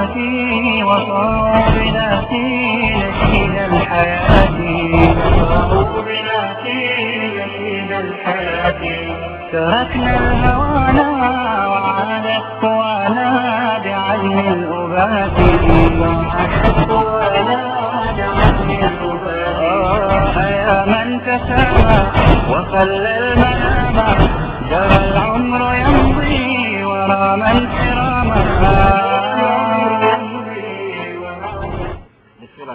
حياتي وصاروا بناتي نشيد الحياة. وصاروا بناتي نشيد الحياة. تركنا الهوانا وعادت قوانا بعزم الأبات يا من تسامى وخلى المنام. جرى العمر يمضي ورا من بسم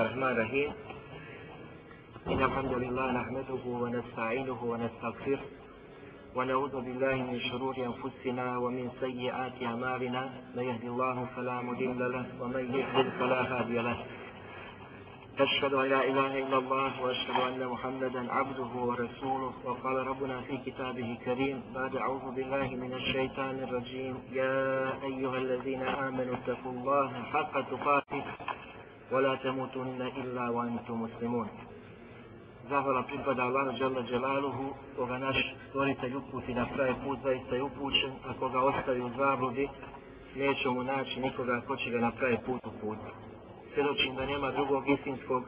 الرحمن الرحيم. إن الحمد لله نحمده ونستعينه ونستغفره ونعوذ بالله من شرور أنفسنا ومن سيئات أعمالنا. من يهدي الله فلا مضل له ومن يضلل فلا هادي له. أشهد أن لا إله إلا الله وأشهد أن محمدا عبده ورسوله. وقال ربنا في كتابه الكريم بعد أعوذ بالله من الشيطان الرجيم. يا أيها الذين آمنوا اتقوا الله حق تقاته. ولا تموتن إلا وأنتم مسلمون Zahvala pripada Allahu Đalla Đelaluhu, koga naš stvoritelj uputi na pravi put, zaista je upućen, a koga ostavi u zabludi, neće mu naći nikoga ko će ga na pravi put uputi. Svjedočim da nema drugog istinskog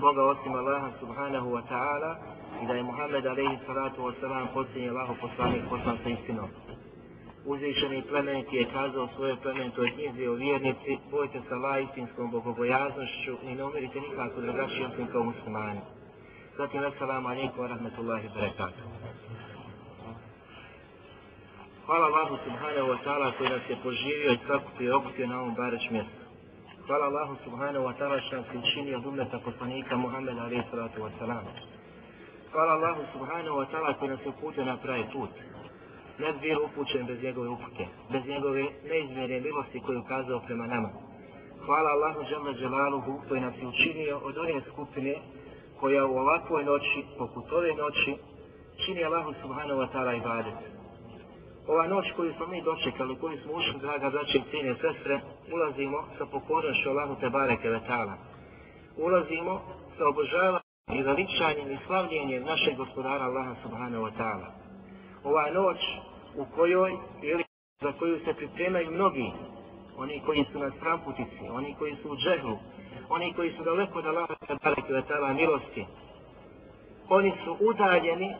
Boga osim Allaha subhanahu wa ta'ala i da je Muhammed alaihi salatu wa salam posljednji Allahu poslanik poslan sa istinom. Uzvišeni plemeniti je kazao svoje plemenitoj knjizi o vjernici, bojte sa Allah bogobojaznošću i ne umirite nikako drugačiji osim kao muslimani. Zatim, assalamu alaikum wa rahmatullahi wa barakatuh. Hvala Allahu subhanahu wa ta'ala koji nas je poživio i sakupio i okupio na ovom bareć mjestu. Hvala Allahu subhanahu wa ta'ala što nas je učinio od umeta poslanika Muhammeda alaih salatu wa salam. Hvala Allahu subhanahu wa ta'ala koji nas je uputio na pravi put. Ne bi bio upućen bez njegove upute, bez njegove neizmjere milosti koju je ukazao prema nama. Hvala Allahu Đalla Đelaluhu koji nas je učinio od one skupine koja u ovakvoj noći, poput ove noći, čini Allahu subhanahu wa ta'ala ibadet. Ova noć koju smo mi dočekali, koju smo ušli, draga braće i cijene sestre, ulazimo sa pokornošću Allahu te Kevetala. Ulazimo sa obožavanjem i veličanjem i slavljenjem našeg gospodara Allaha subhanahu wa ta'ala. Ova noć u kojoj, ili za koju se pripremaju mnogi, oni koji su na stramputici, oni koji su u džehlu, oni koji su daleko od Allaha te bareke vetala milosti, oni su udaljeni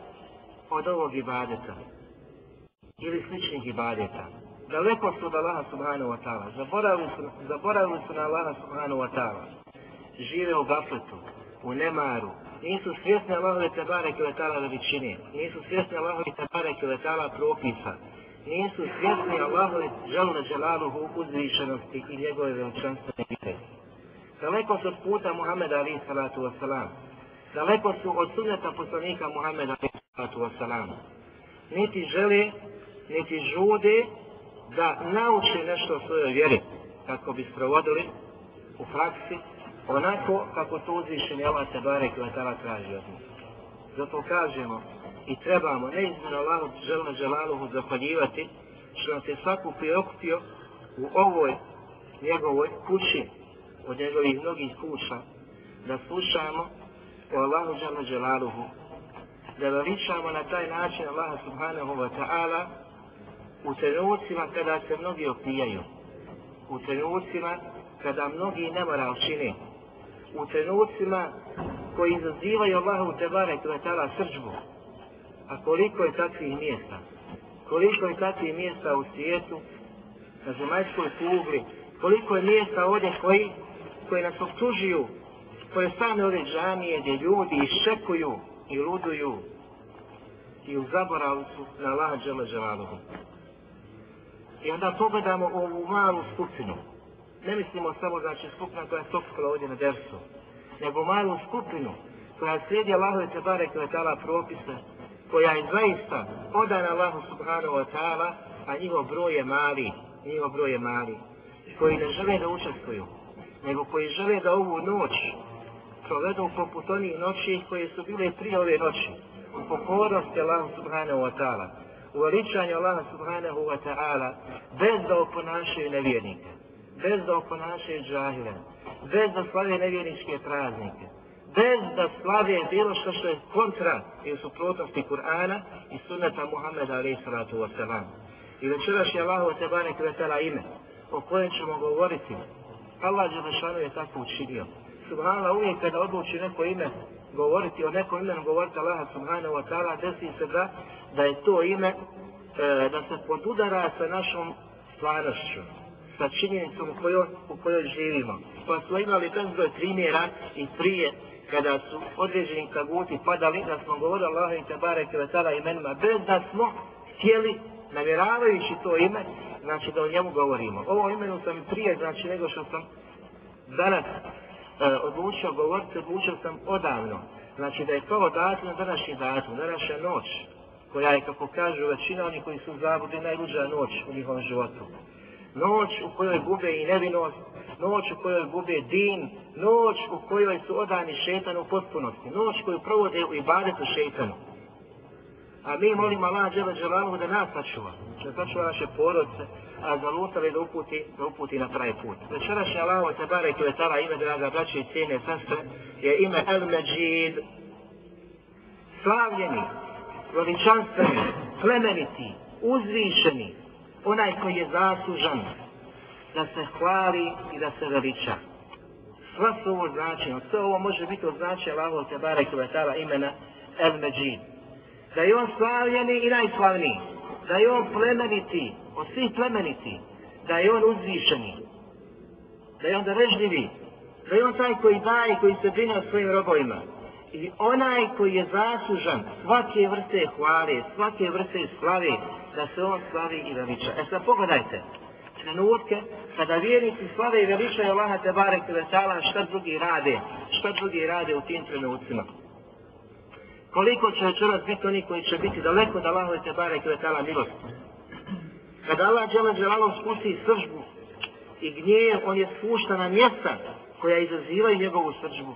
od ovog ibadeta ili sličnih ibadeta. Daleko su od Allaha subhanahu wa ta'ala. Zaboravili su, zaboravili su na Allaha subhanahu wa ta'ala. Žive u gafletu, u nemaru. Nisu svjesni Allahove tabare kvetala veličine. Nisu svjesni Allahove tabare kvetala propisa. Nisu svjesni Allahove žalne želaluhu uzvišenosti i njegove veličanstvene vite. Daleko su od puta Muhammeda alaih salatu wasalam. Daleko su od sunneta poslanika Muhammeda alaih salatu wasalam. Niti žele niti žude da nauče nešto o svojoj vjeri kako bi sprovodili u praksi onako kako to uzvišeni Allah te bare kvetala traži od njih. Zato kažemo i trebamo neizmjeno Allahu želno želaluhu zahvaljivati što nas je svaku priokupio u ovoj njegovoj kući od njegovih mnogih kuća da slušamo o Allahu želno želaluhu da veličamo na taj način Allaha subhanahu wa ta'ala u trenucima kada se mnogi opijaju, u trenucima kada mnogi nemoral čine, u trenucima koji izazivaju Allahu Tebare Kvetala srđbu, a koliko je takvih mjesta, koliko je takvih mjesta u svijetu, na zemaljskoj kugli, koliko je mjesta ovdje koji, koji nas obtužuju, koje stane ove džamije gdje ljudi iščekuju i luduju i u zaboravu su na Allaha Đele Đelaluhu. I onda pogledamo ovu malu skupinu. Ne mislimo samo znači skupina koja je stopskala ovdje na dersu, nego malu skupinu koja slijedi Allahove Tebare Kvetala propise, koja je zaista odana Allahu Subhanahu wa ta'ala, a njihov broj je mali, njihov broj je mali, koji ne žele da učestvuju, nego koji žele da ovu noć provedu poput onih noći koje su bile prije ove noći, u pokornosti Allahu Subhanahu wa ta'ala, u veličanju Allaha subhanahu wa ta'ala bez da oponašaju nevjernike, bez da oponašaju džahile, bez da slave nevjerničke praznike, bez da slave bilo što što je kontra i u suprotnosti Kur'ana i sunnata Muhammeda alaih salatu wasalam. I večeraš je Allahu te barek vetala ime o kojem ćemo govoriti Allah Đelešanu je tako učinio. Subhanallah, uvijek kada odluči neko ime govoriti, o nekom imenu govoriti Allaha Subhanahu wa ta'ala, desi se da, da je to ime, e, da se podudara sa našom stvarnošću, sa činjenicom u kojoj, u kojoj živimo. Pa smo imali bezbroj primjera i prije kada su određeni kaguti padali, da smo govorili Allahu i Tebare Kvetala imenima, bez da smo htjeli, namjeravajući to ime, znači da o njemu govorimo. Ovo imenu sam prije, znači nego što sam danas e, odlučio govoriti, odlučio sam odavno. Znači da je to datum današnji datum, današnja noć, koja je, kako kažu većina oni koji su zabudi, najluđa noć u njihovom životu. Noć u kojoj gube i nevinost, noć u kojoj gube din, noć u kojoj su odani šetanu u potpunosti, noć koju provode u ibadetu šetanu. A mi molimo Allah Đele Đelalu da nas sačuva, da sačuva naše porodce, a za lutali da uputi, da uputi na pravi put. Večerašnje Allah te bare koje tala ime draga braće i cijene sestre je ime El Međid. Slavljeni, veličanstveni, plemeniti, uzvišeni, onaj koji je zaslužan da se hvali i da se veliča. Sva su ovo značenje, sve ovo može biti od značenja Allah te imena El Međid. Da je on slavljeni i najslavniji, da je on plemeniti, od svih plemeniti, da je on uzvišeni, da je on darežljivi, da je on taj koji daje i koji se brine o svojim robovima. I onaj koji je zaslužan svake vrste hvale, svake vrste slave, da se on slavi i veliča. E sad pogledajte, trenutke kada vjernici slave i veličaju Allaha te barek i šta drugi rade, šta drugi rade u tim trenucima koliko će večeras biti oni koji će biti daleko da Allahove te bare vetala milost. Kada Allah džele dželalom spusti sržbu i gnjev, on je spušta na mjesta koja izazivaju njegovu sržbu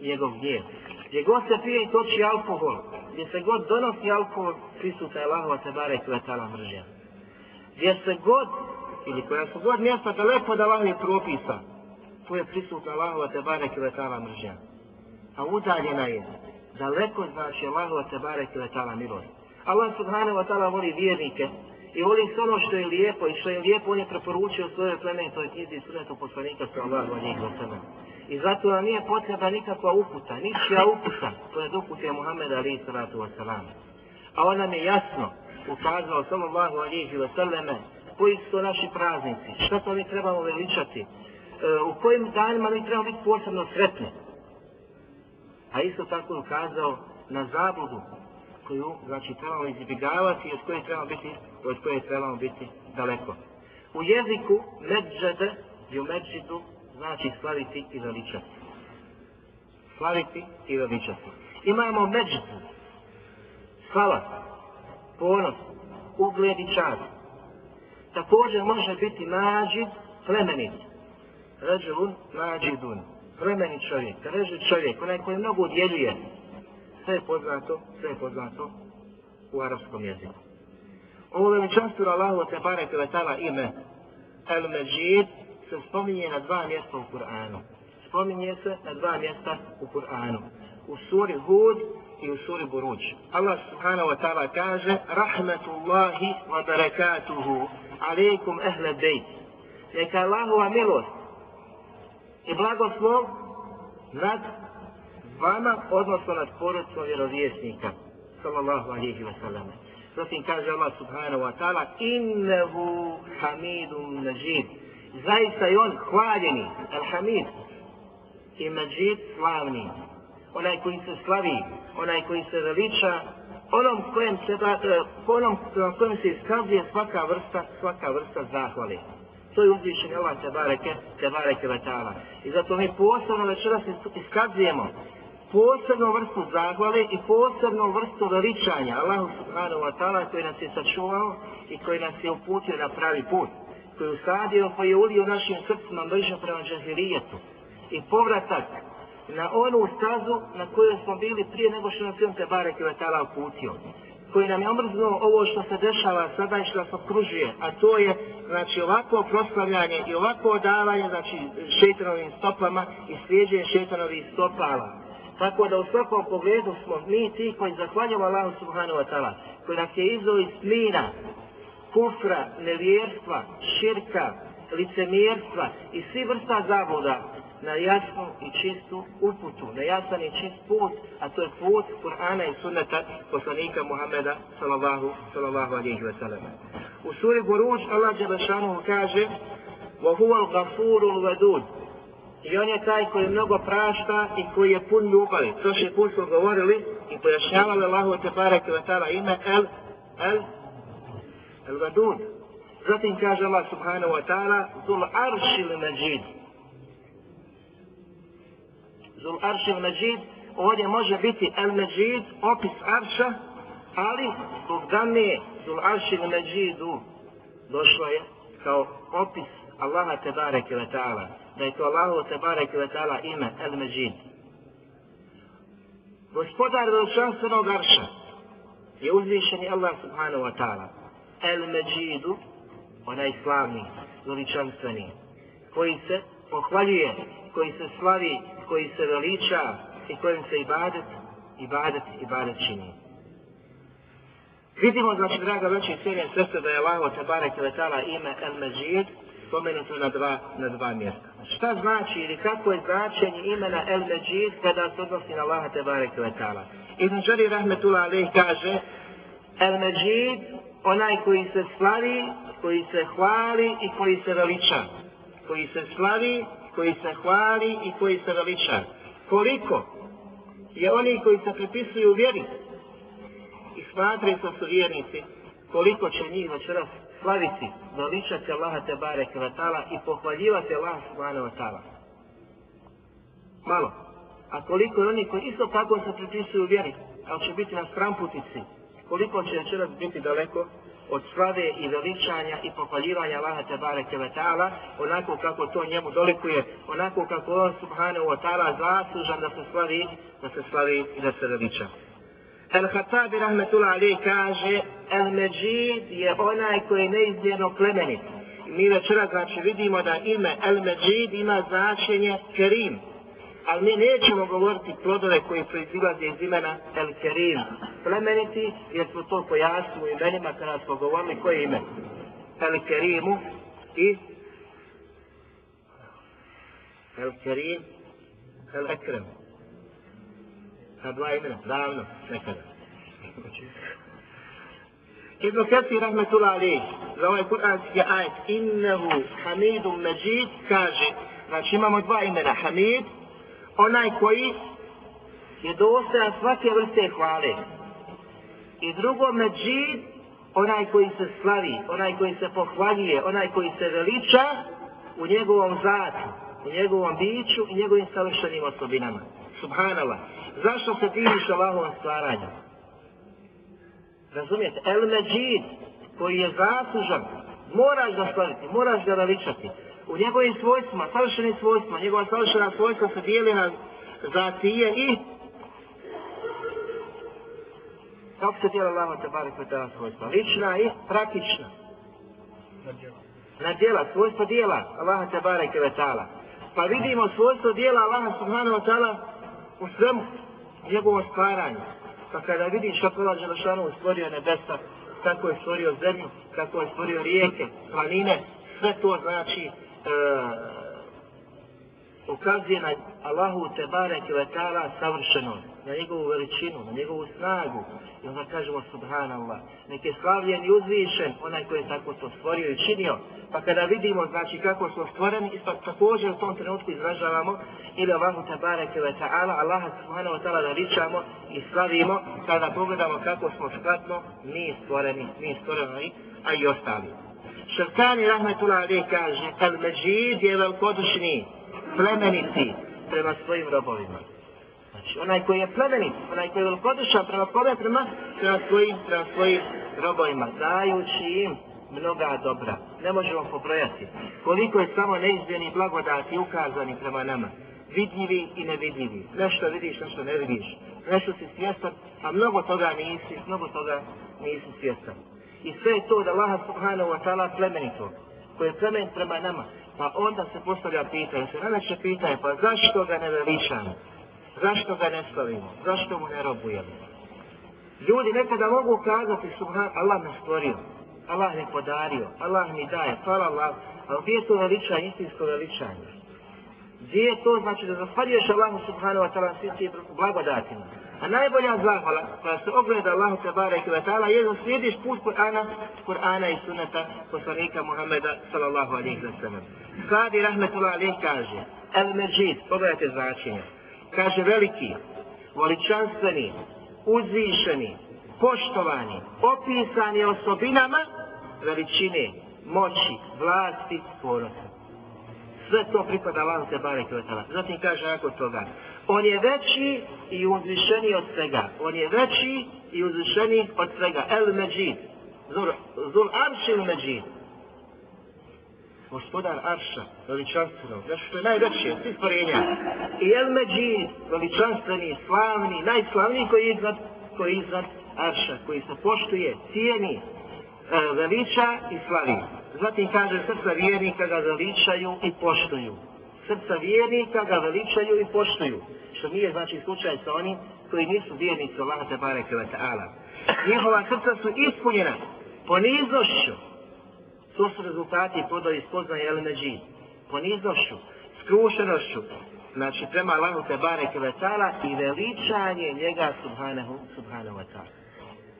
i njegov gnjev. Gdje god se pije i toči alkohol, gdje se god donosi alkohol, prisuta je Allahova te bare kvetala mržja. Gdje se god, ili koja su god mjesta daleko da Allah propisa, tu je prisutna Allahova te bare kvetala mržja. A udaljena je daleko znači Allahova te barek letala milost. Allah subhanahu wa ta'ala voli vjernike i voli sve ono što je lijepo i što je lijepo on je preporučio svoje plemeni plemenitoj knjizi sunetu poslanika sallahu alihi wa sallam. I zato nam nije potreba nikakva uputa, ničija uputa, to je doputija Muhammeda alihi sallatu wa sallam. A on nam je jasno ukazao sallallahu alihi wa sallame koji su to naši praznici, što to mi trebamo veličati, e, u kojim danima mi trebamo biti posebno sretni a isto tako je ukazao na zabludu koju znači trebamo izbjegavati i od koje trebamo biti od koje trebamo biti daleko. U jeziku medžede i u medžidu znači slaviti i veličati. Slaviti i veličati. Imamo medžidu, slava, ponos, ugled i čast. Također može biti mađid, plemenit. Ređun, mađidun Plemeni čovjek, reži čovjek, onaj koji mnogo udjeljuje, sve je poznato, sve je poznato u arapskom jeziku. Ovo veličanstvo Allahu te barek ve ime El Međid se spominje na dva mjesta u Kur'anu. Spominje se na dva mjesta u Kur'anu. U suri Hud i u suri Buruđ. Allah subhanahu wa ta'ala kaže Rahmetullahi wa barakatuhu alaikum ehle bejt. Neka Allahova milost i blagoslov nad vama, odnosno nad porodstvom vjerovjesnika, sallallahu alaihi wa sallam. Zatim kaže Allah subhanahu wa ta'ala, innehu hamidun najid. Zaista je on hvaljeni, Alhamid i Mađid slavni. Onaj koji se slavi, onaj koji se veliča, onom kojem se, da, e, onom kojem se iskazuje svaka vrsta, svaka vrsta zahvali to je uzvišen Allah te bareke, te bareke letala. I zato mi posebno večeras iskazujemo posebnu vrstu zahvale i posebnu vrstu veličanja Allahu subhanahu wa ta'ala koji nas je sačuvao i koji nas je uputio na pravi put koji je usadio, koji je ulio našim srcima mržnju prema džahilijetu i povratak na onu stazu na kojoj smo bili prije nego što nas je on te bareke letala uputio koji nam je omrznuo ovo što se dešava sada i što nas okružuje, a to je znači ovako proslavljanje i ovako odavanje znači šetanovim stopama i slijeđenje šetanovih stopala. Tako da u svakom pogledu smo mi ti koji zahvaljamo Allahu subhanahu wa ta'ala, koji nas je izao iz mlina, kufra, nevjerstva, širka licemjerstva i svi vrsta zabluda na jasnu i čistu uputu, na jasan i čist put, a to je put Kur'ana i sunneta poslanika Muhammeda sallallahu, sallallahu alihi wa sallam. U suri Buruđ Allah Đelešanu kaže وَهُوَ الْغَفُورُ الْوَدُودُ I on je taj koji mnogo prašta i koji je pun ljubavi. To še put smo govorili i pojašnjavali Allahu te barek i ime El, El, El Vadud. Zatim kaže Allah subhanahu wa ta'ala Zul aršil međid. Zul aršil međid ovdje može biti El međid, opis arša, ali zbog dane Zul aršil međidu došlo je kao opis Allaha tebareke ta'ala. Da je to Allahu tebareke ta'ala ime El međid. Gospodar veličanstvenog arša je uzvišeni Allah subhanahu wa ta'ala. El međidu onaj slavni, veličanstveni, koji se pohvaljuje, koji se slavi, koji se veliča i kojim se ibadet, ibadet, ibadet čini. Vidimo, znači, draga veći i cijenje sestre, da je Allaho Tebare Kvetala ime El Međid spomenuto na dva, na dva mjesta. Šta znači ili kako je značenje imena El Međid kada se odnosi na Allaha Tebare Kvetala? Ibn Đari Rahmetullah Aleyh kaže El Međid, onaj koji se slavi koji se hvali i koji se veliča. Koji se slavi, koji se hvali i koji se veliča. Koliko je oni koji se prepisuju vjeri i smatraju sa su vjernici, koliko će njih večeras slaviti, veličati Allaha te bare kvatala i pohvaljivati Allaha subhanahu wa ta'ala. Malo. A koliko je oni koji isto tako se prepisuju vjeri, ali će biti na stramputici, koliko će večeras biti daleko od slave i veličanja i pohvaljivanja Allaha Tebareke ve Ta'ala, onako kako to njemu dolikuje, onako kako on Subhanahu wa Ta'ala zaslužan da se slavi, da se slavi i da se veliča. El Hatabi Rahmetullah Ali kaže, El Međid je onaj koji je neizmjerno plemenit. Mi večera znači vidimo da ime El Međid ima značenje Kerim, ali mi nećemo govoriti plodove koji proizilaze iz imena El Kerim, plemeniti, jer smo to pojasnili u imenima kada smo govorili koje ime. El Kerimu i El Kerim, El Ekrem. Ta dva imena, davno, nekada. Ibn Kathir rahmetullah alaih, za ovaj kuranski ajet, innehu hamidun međid, kaže, znači imamo dva imena, hamid onaj koji je dostojan svake vrste hvale. I drugo međid, onaj koji se slavi, onaj koji se pohvaljuje, onaj koji se veliča u njegovom zatu, u njegovom biću i njegovim savršenim osobinama. Subhanallah. Zašto se diviš Allahovom stvaranju? Razumijete? El međid, koji je zaslužan, moraš ga slaviti, moraš ga veličati u njegovim svojstvima, savršenim svojstvima, njegova savršena svojstva se dijeli na zatije i kako se dijela lama te bare koje ta svojstva? Lična i praktična. Na djela, svojstva dijela Allaha te bare kevetala. Pa vidimo svojstvo dijela Allaha subhanahu wa ta'ala u svemu njegovom stvaranju. Pa kada vidiš kako Allah Želešanu stvorio nebesa, kako je stvorio zemlju, kako je stvorio rijeke, planine, sve to znači E, ukazuje na Allahu te bareke ve taala savršeno, na njegovu veličinu, na njegovu snagu. I onda kažemo subhanallah, nek je slavljen i uzvišen onaj koji je tako to stvorio i činio. Pa kada vidimo znači kako smo stvoreni, isto također u tom trenutku izražavamo ili Allahu Tebare Kvetala, ve taala, Allaha subhanahu wa taala veličamo i slavimo kada pogledamo kako smo skratno mi stvoreni, mi stvoreni, a i ostali. Šerkani Rahmetullah Ali kaže, El Međid je velikodušni, plemeniti prema svojim robovima. Znači, onaj koji je plemenit, onaj koji je velikodušan prema kome, prema, prema, svojim, prema svojim robovima, dajući im mnoga dobra. Ne možemo pobrojati koliko je samo neizbjeni blagodati ukazani prema nama. Vidljivi i nevidljivi. Nešto vidiš, nešto ne vidiš. Nešto si svjestan, a mnogo toga nisi, mnogo toga nisi svjestan. I sve je to da Allah subhanahu wa ta'ala plemenitog, koji je plemen prema nama. Pa onda se postavlja pitanje, se najveće pitanje, pa zašto ga ne veličamo? Zašto ga ne slavimo? Zašto mu ne robujemo? Ljudi nekada mogu kazati, subhan, Allah me stvorio. Allah mi podario, Allah mi daje, hvala Allah, ali gdje je to veličanje, istinsko veličanje? Gdje je to znači da zahvaljuješ Allahu subhanahu wa ta'ala svim tim blagodatima? A najbolja zahvala koja se ogleda Allahu Tebare i ta'ala je da slijediš put Kur'ana, Kur'ana i sunata poslanika Muhammeda sallallahu alaihi wa sallam. Sadi rahmetullah alaihi kaže, El Međid, pogledajte značenje, kaže veliki, veličanstveni, uzvišeni, poštovani, opisani osobinama veličine, moći, vlasti, ponosa. Sve to pripada Allahu te i ve taala. Zatim kaže nakon toga, on je veći i uzvišeni od svega. On je veći i uzvišeni od svega. El Međid. Zul, zul Aršil Međid. Gospodar Arša, veličanstveno, znači što je najveće od svih stvorenja. I El Međid, veličanstveni, slavni, najslavniji koji je iznad, koji je iznad Arša, koji se poštuje, cijeni, e, veliča i slavi. Zatim kaže srca vjernika ga veličaju i poštuju. Srca vjernika ga veličaju i poštuju. Što nije znači slučaj sa onim koji nisu vjernici Allaha te bareke ve ta'ala. Njihova srca su ispunjena poniznošću. To su rezultati podovi spoznaje El Međid. Poniznošću, skrušenošću, znači prema Allahu te bareke ve ta'ala i veličanje njega subhanahu, subhanahu ve ta'ala.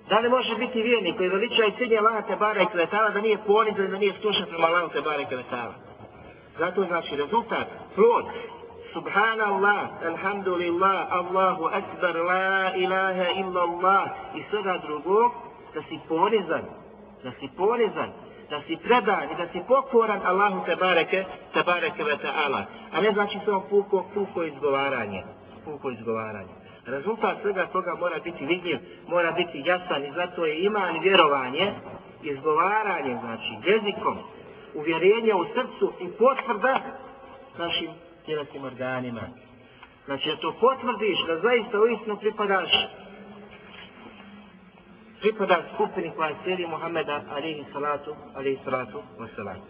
Da li može biti vjernik koji veliča i cilje Allaha te bareke ve ta'ala da nije ponizan, da nije skrušen prema Allahu te bareke ve ta'ala? Zato znači rezultat, plod, Subhanallah, Alhamdulillah, Allahu Akbar, La ilaha illa Allah i svega drugog, da si ponizan, da si ponizan, da si predan i da si pokoran Allahu te bareke, te bareke ve ta'ala. A ne znači samo puko, puko izgovaranje. Puko izgovaranje. Rezultat svega toga mora biti vidljiv, mora biti jasan i zato je iman vjerovanje, izgovaranje, znači jezikom, uvjerenje u srcu i potvrda našim tjelesnim organima. Znači da to potvrdiš, da zaista uistinu pripadaš pripada skupini koja slijedi Muhammeda alihi salatu, alihi salatu wasalam.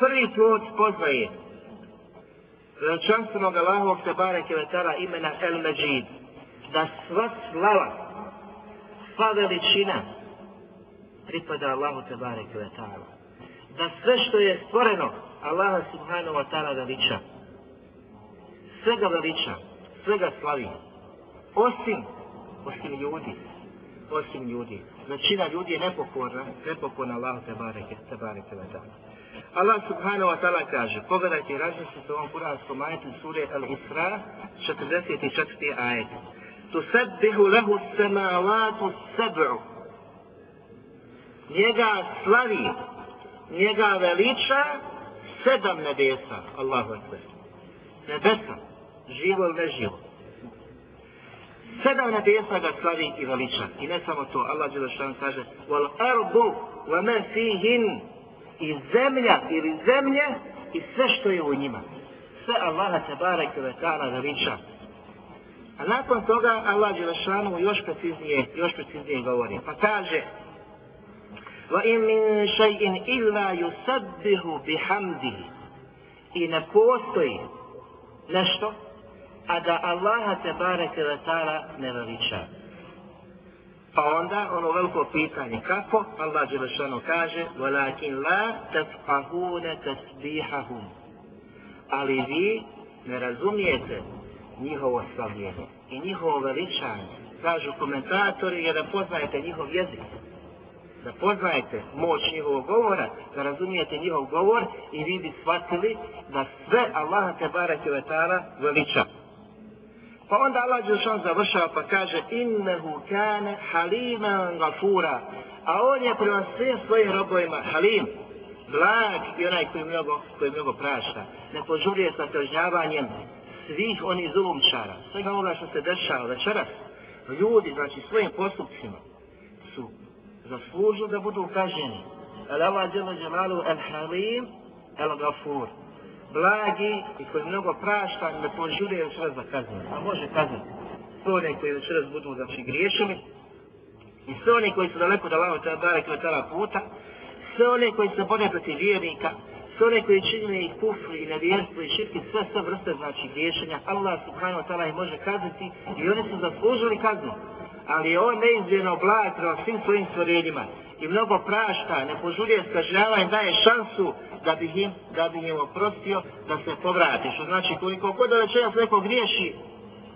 Prvi put poznaje veličanstvenog Allahovog te bareke vetara imena El Međid, da sva slava, sva veličina pripada Allahu te bareke. Da sve što je stvoreno, Allaha subhanahu wa ta'ala veliča. Sve ga veliča, sve ga slavi. Osim, osim ljudi, osim ljudi. Većina ljudi je nepokorna, nepokorna Allahu te bareke, te. Allah subhanahu wa ta'ala kaže, pogledajte i razmislite u ovom kuranskom ajetu sure Al-Isra, 44. ajet. Tusabbihu lehu samavatu sab'u. Njega slavi, njega veliča sedam nebesa. Allahu akbar. Nebesa, živo ili neživo. Sedam nebesa ga slavi i veliča. I ne samo to, Allah Đelešan kaže, wal ardu wa ma fihin i zemlja ili zemlje i sve što je u njima. Sve Allaha te barek ve ta'ala veliča. A nakon toga Allah Đelešanu još preciznije, još preciznije govori. Pa kaže Wa in min shay'in illa yusabbihu bihamdihi. I ne postoji nešto, a da Allaha te bareke ve ta'ala ne veliča. Pa onda ono veliko pitanje kako Allah Đelešanu kaže وَلَكِنْ لَا تَفْقَهُونَ تَسْبِيحَهُمْ Ali vi ne razumijete njihovo slavljenje i njihovo veličanje. Kažu komentatori je da poznajete njihov jezik. Da poznajete moć njihovog govora, da razumijete njihov govor i vi bi shvatili da sve Allah te barake vetara veliča. Pa onda Allah Đelšan završava pa kaže innehu kane haliman gafura. A on je prema svim svojim robovima halim, blag i onaj koji mnogo, koji mnogo praša Ne požurije sa kažnjavanjem svih onih zulumčara. Svega onoga što se dešava večeras. Ljudi, znači svojim postupcima su zaslužuju da budu kaženi. El Allah Đelšanu el halim el gafur blagi i koji mnogo prašta, ne požurije večeras da kaznu. A može kazniti. Sve one koji večeras budu znači griješili i sve one koji su daleko da lavo tada dare kvetala puta, sve one koji se bore protiv vjernika, sve one koji činili i kufri i nevjerstvo i širki, sve sve vrste znači griješenja, Allah subhanahu wa ta'ala ih može kazniti i oni su zaslužili kaznu. Ali je on neizmjerno blag prema svim svojim stvorenjima i mnogo prašta, ne požurije s kažnjavanjem, daje šansu da bi im, da bi im oprostio da se povrati. Što znači koliko god da večeras neko griješi,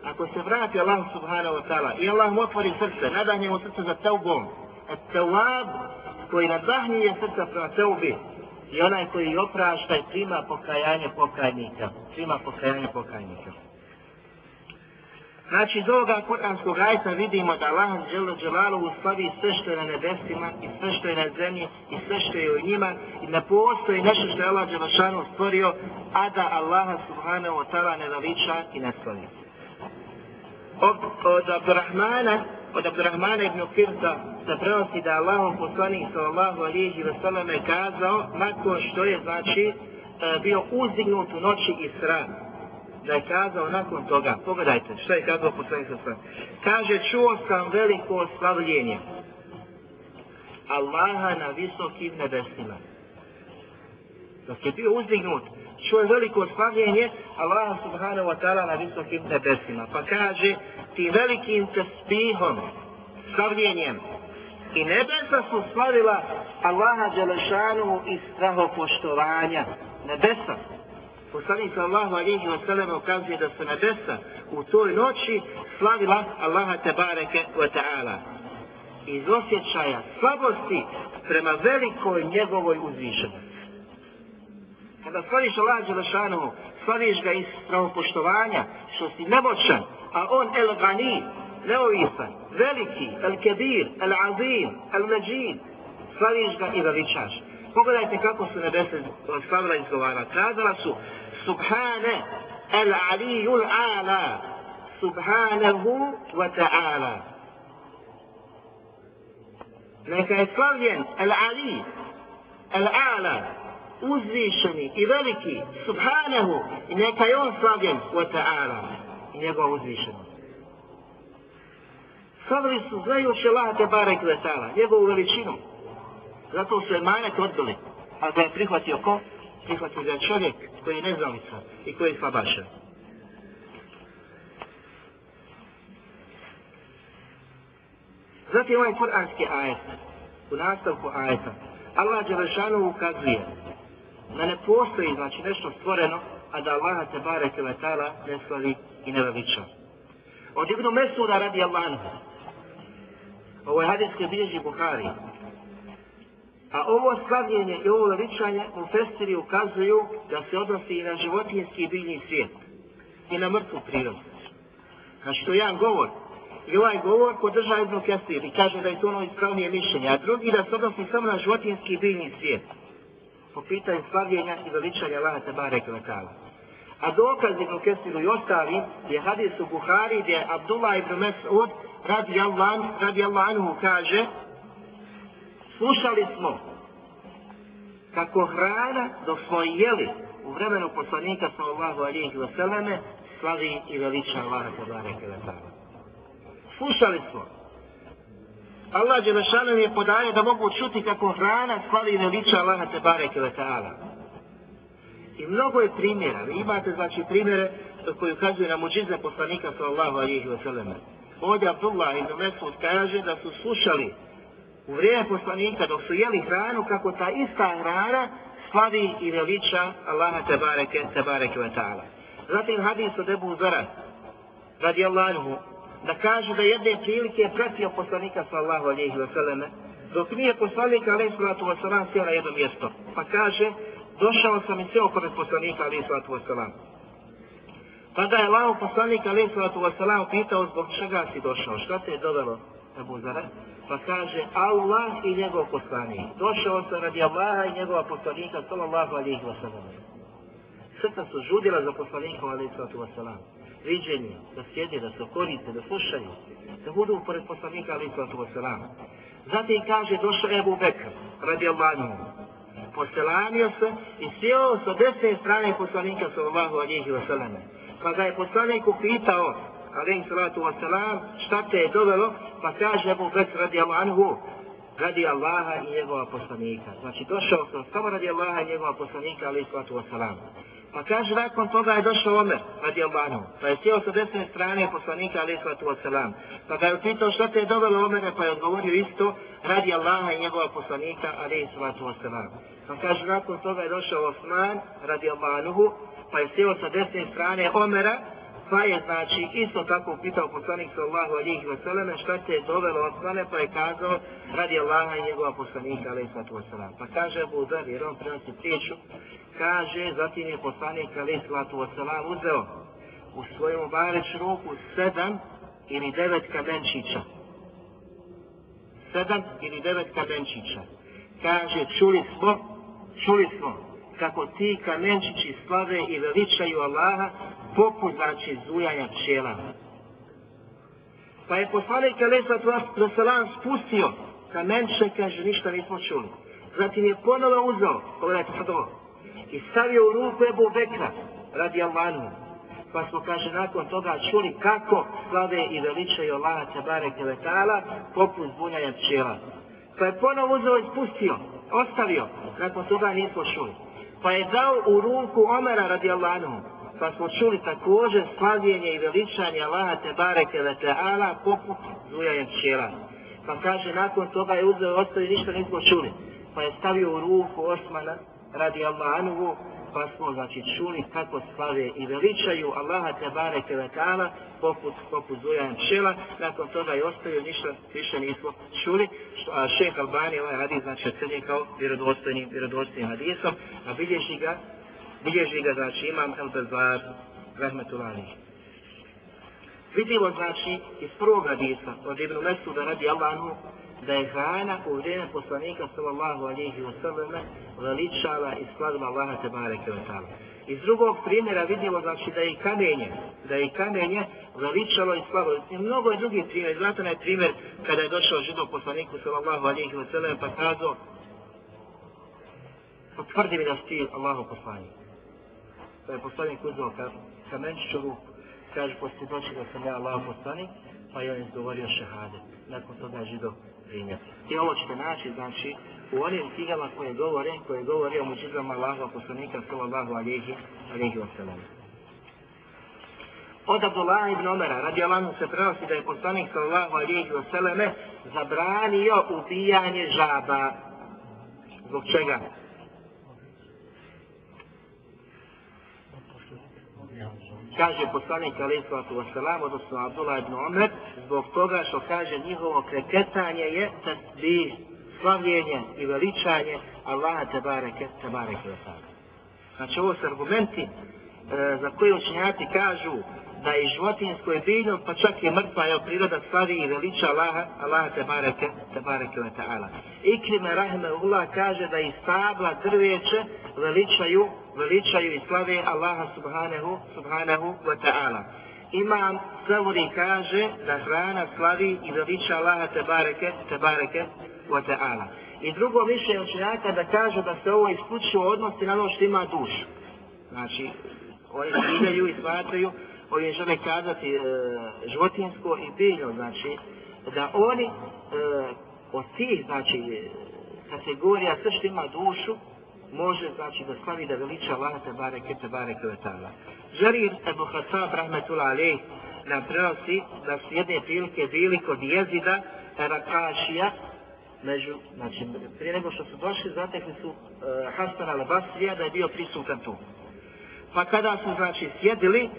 ako se vrati Allah subhanahu wa ta'ala i Allah mu otvori srce, nadahne mu srce za teubom, et teuab koji nadahnije srca prema teubi i onaj koji oprašta i prima pokajanje pokajnika, prima pokajanje pokajnika. Znači, iz ovoga kuranskog ajta vidimo da Allah žele dželalu slavi sve što je na nebesima i sve što je na zemlji i sve što je u njima i ne postoji nešto što je Allah dželašanu stvorio, a da Allaha subhanahu wa ta'ala ne veliča i ne slavi. Od, od Abdurrahmana, od Abdurrahmana ibn Firta se prenosi da Allahom poslanik sallallahu alihi wa sallam je kazao nakon što je znači e, bio uzdignut u noći Isra da je kazao nakon toga, pogledajte što je kazao poslanik sa sve. Kaže, čuo sam veliko slavljenje Allaha na visokim nebesima. Dok je bio uzdignut, čuo je veliko slavljenje Allaha subhanahu wa ta'ala na visokim nebesima. Pa kaže, ti velikim tespihom, slavljenjem, i nebesa su slavila Allaha Đelešanu iz strahopoštovanja. Nebesa poslanik sallahu alihi wa sallam ukazuje da su nebesa u toj noći slavila Allaha tebareke wa ta'ala. Iz osjećaja slabosti prema velikoj njegovoj uzvišenosti. Kada slaviš Allaha Đelešanu, slaviš ga iz pravopoštovanja, što si nemoćan, a on el gani, neovisan, veliki, el kebir, el azim, el međid, slaviš ga i veličaš. Pogledajte kako su nebese slavila izgovara. Kazala su, Subhane el alijul ala, subhanahu wa ta'ala. Neka je slavljen el ali, el ala, uzvišeni i veliki, subhanahu, i neka je on slavljen wa ta'ala, i njegova uzvišenost. Slavili su znajući Allah te barek vetala, njegovu veličinu. Zato su emanet odbili. A da je prihvatio ko? Prihvatili da je čovjek koji je neznalica i koji je slabašan. Zatim ovaj kuranski ajet, u nastavku ajeta, Allah Đelešanu ukazuje da ne postoji znači nešto stvoreno, a da Allah te barek vetala ne slavi i ne veliča. Od Ibnu Mesuda radi Allah Ovo je hadis bilježi Buhari. A ovo slavljenje i ovo veličanje u festiri ukazuju da se odnosi i na životinjski i biljni svijet. I na mrtvu prirodu. Znači to je jedan govor. I ovaj govor podrža Ibn Kesir i kaže da je to ono ispravnije mišljenje. A drugi da se odnosi samo na životinjski i biljni svijet. Po pitanju slavljenja i veličanja Allaha Tebare Kvetala. A dokaz Ibn Kesiru i ostali je hadis u Buhari gdje Abdullah ibn Mes'ud radi Allah, radi Allah anhu kaže slušali smo kako hrana dok smo jeli u vremenu poslanika sallallahu alihi vseleme slavi i veliča Allaha tabareke wa ta'ala. Slušali smo. Allah Đelešanu je podaje da mogu čuti kako hrana slavi i veliča Allaha tabareke wa ta'ala. I mnogo je primjera. Vi imate znači primjere koji ukazuju na muđizne poslanika sallallahu alihi vseleme. ovdje Abdullah ibn Mesud kaže da su slušali u vrijeme poslanika dok su jeli hranu kako ta ista hrana slavi i veliča Allaha tebareke tebareke ve ta'ala. Zatim hadis od Ebu Zara radi Allahu da kaže da jedne prilike je pratio poslanika sallahu alihi wa sallame dok nije poslanik alihi sallatu wa sallam sjel na jedno mjesto. Pa kaže došao sam i sjel pored poslanika alihi sallatu wa sallam. Tada je Allah poslanik alihi sallatu wasalam pitao zbog čega si došao, šta te je dovelo Ebu Zara? Pa kaže Allah i njegov poslanik. Došao sam radi Allaha i njegova poslanika sallallahu alaihi wasalam. Srca su žudila za poslanikom, alihi sallatu wasalam. Viđenje, da sjede, da se koriste, da slušaju, da budu pored poslanika alihi sallatu wasalam. Zatim kaže došao Ebu Bekr radi Allaha poselanio se i sjeo sa desne strane poslanika sallallahu alaihi wasalam pa ga je poslanik upitao, alaihi salatu wasalam, šta te je dovelo, pa kaže mu Bekr radi anhu, radi Allaha i njegova poslanika. Znači došao sam samo radi Allaha i njegova poslanika, alaih salatu wasalam. Pa kaže, nakon toga je došao Omer, radi Albanu, pa je sjeo sa desne strane poslanika, ali islatu wasalam. Pa ga je upitao šta te je dovelo Omere, pa je odgovorio isto, radi Allaha i njegova poslanika, ali islatu wasalam. Pa kaže, nakon toga je došao Osman, radi Albanuhu, pa je sjeo sa desne strane Omera, pa je znači isto tako pitao poslanik sallahu alihi vseleme šta te je dovelo Osmane, pa je kazao radi Allaha i njegova poslanika alihi sallatu vseleme. Pa kaže Abu Dhar, jer on prenosi priču, kaže, zatim je poslanik alihi sallatu vseleme uzeo u svojom bareć ruku sedam ili devet kamenčića. Sedam ili devet kamenčića. Kaže, čuli smo, čuli smo kako ti kamenčići slave i veličaju Allaha poput znači zujanja pčela. Pa je poslanik Alesat Rasalan spustio kamenče, kaže, ništa nismo čuli. Zatim je ponovo uzao, pogledajte sad ovo, i stavio u ruku Ebu Bekra, radi Almanu. Pa smo, kaže, nakon toga čuli kako slave i veličaju Allaha Tebare Kevetala poput zbunjanja pčela. Pa je ponovo uzao i spustio, ostavio, nakon toga nismo čuli. Pa je dao u ruku Omera radi Almanu, pa smo čuli također slavljenje i veličanje Allaha te bareke ve ta'ala poput zujanja pčela. Pa kaže, nakon toga je uzeo ostavi, ništa nismo čuli. Pa je stavio u ruku Osmana radi Allahanuhu, pa smo znači čuli kako slave i veličaju Allaha te bareke ve ta'ala poput, poput zujanja pčela. Nakon toga je ostavio, ništa više nismo čuli. Što, a šeh Albani ovaj hadis znači ocenje kao vjerodostojnim, vjerodostojnim hadisom, a bilježi ga bilježi ga, znači, imam El Bezar, rahmetulani. Vidimo, znači, iz prvog hadisa, od Ibn Mesuda radi Allahu, da je hrana u vrijeme poslanika, sallallahu alihi wa sallam, veličala i slavila Allaha te bareke ta'ala. Iz drugog primjera vidimo, znači, da je kamenje, da je kamenje veličalo i slavilo. I mnogo je drugih primjer. Znate je primjer kada je došao židov poslaniku, sallallahu alihi wa sallam, pa kazao, potvrdi mi da si Allahu poslanik pa je poslanik uzeo ka, kamenčić ruku, kaže poslije doći da sam ja Allah poslanik, pa je on izgovorio šehade. Nakon toga židov primjer. I ovo ćete naći, znači, u onim knjigama koje govore, koje govore o muđizama Allaha poslanika, sallallahu alihi, alihi wasallam. Od Abdullah ibn Omera, radi Allahu se prenosi da je poslanik sallallahu alihi wasallame zabranio ubijanje žaba. Zbog čega? Kaže poslanik alaih sallatu wasalam, odnosno Abdullah ibn Omer, zbog toga što kaže njihovo kreketanje je tasbih, slavljenje i veličanje Allaha tebareke, tebareke wasalam. Znači ovo su argumenti e, za koje učenjati kažu da je životinsko je biljno, pa čak je mrtva, je priroda slavi i veliča Allaha, Allaha te bareke, te bareke wa ta'ala. Ikrime Rahmeullah kaže da i stabla drveće veličaju veličaju i slave Allaha subhanahu, subhanahu wa ta'ala. Imam Savuri kaže da hrana slavi i veliča Allaha te bareke, te bareke wa ta'ala. I drugo više učenjaka da kaže da se ovo isključivo odnosi na ono što ima dušu. Znači, oni ciljaju i smatraju, oni žele kazati e, životinsko i biljno, znači, da oni e, od tih, znači, e, kategorija sve što ima dušu, može znači da slavi da veliča Allah te bareke te bareke ve taala. Žarir Ebu Hasab rahmetullah alej nam prenosi da su jedne prilike bili kod jezida Rakašija, među, znači, prije nego što su došli, zatekli su uh, Hasan al-Basrija da je bio prisutan tu. Pa kada su, znači, sjedili,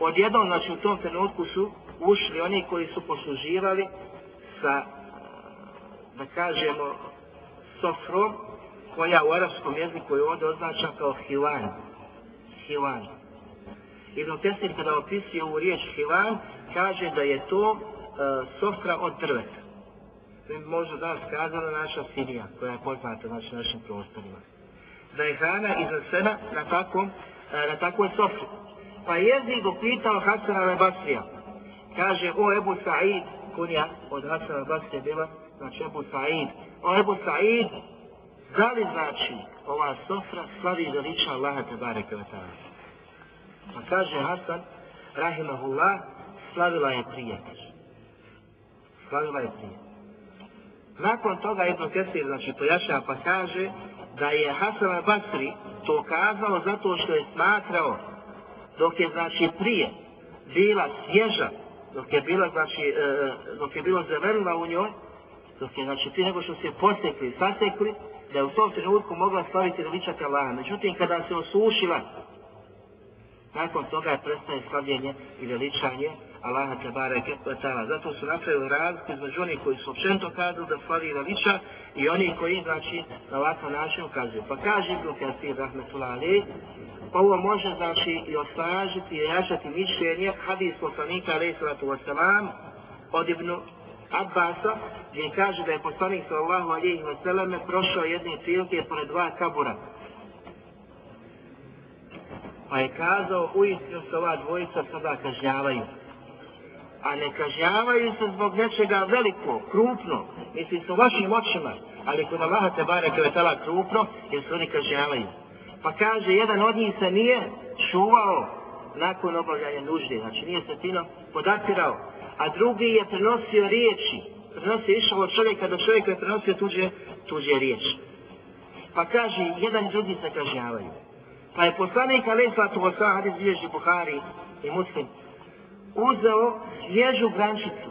odjednom, znači, u tom trenutku su ušli oni koji su posluživali sa, da kažemo, sofrom, koja u arapskom jeziku je ovdje označa kao hivan. Hivan. Ibn Tesir kada opisuje ovu riječ hivan, kaže da je to e, sofra od drveta. To je možda danas kazala naša Sirija, koja je poznata znači, našim prostorima. Da je hrana iznesena na, takvom, e, na takvoj sofri. Pa jezid upitao Hasan al-Basrija. Kaže, o Ebu Sa'id, kunja od Hasan al-Basrija bila, znači Ebu Sa'id. O Ebu Sa'id, Da li znači ova sofra slavi i veliča Allaha te bareke wa ta'ala? Pa kaže Hasan, rahimahullah, slavila je prijatelj. Slavila je prijatelj. Nakon toga Ibn Kesir, znači pojašnja, pa kaže da je Hasan al-Basri to kazao zato što je smatrao dok je znači prije bila svježa, dok je bila znači, e, e dok je bilo zavrla u njoj, dok je znači prije nego što se posekli, sasekli, da je u tom trenutku mogla slaviti veličak Allaha. Međutim, kada se osušila, nakon toga je prestaje slavljenje i veličanje Allaha te bareke. Zato su napravili razliku između onih koji su općento kazali da slavi veliča i oni koji znači na ovakav način ukazuju. Pa kaže Ibn Kasir rahmetullah ali, ovo može znači i osnažiti i jačati mišljenje hadis poslanika alaih sallatu wasalam od Ibn Abbasa gdje kaže da je poslanik sallahu alihi vseleme prošao jedne prilike pored dva kabura. Pa je kazao, uistinu se ova dvojica sada kažnjavaju a ne kažnjavaju se zbog nečega veliko, krupno, misli su vašim očima, ali kod Allaha te bare kvetala krupno, jer se oni kažnjavaju. Pa kaže, jedan od njih se nije čuvao nakon obavljanja nužde, znači nije se fino podatirao, a drugi je prenosio riječi, prenosio išao od čovjeka do čovjeka je prenosio tuđe, tuđe riječi. Pa kaže, jedan i drugi se kažnjavaju. Pa je poslanik Ali Slatu Vosa, hadis bilježi Buhari i Muslim, uzeo svježu grančicu,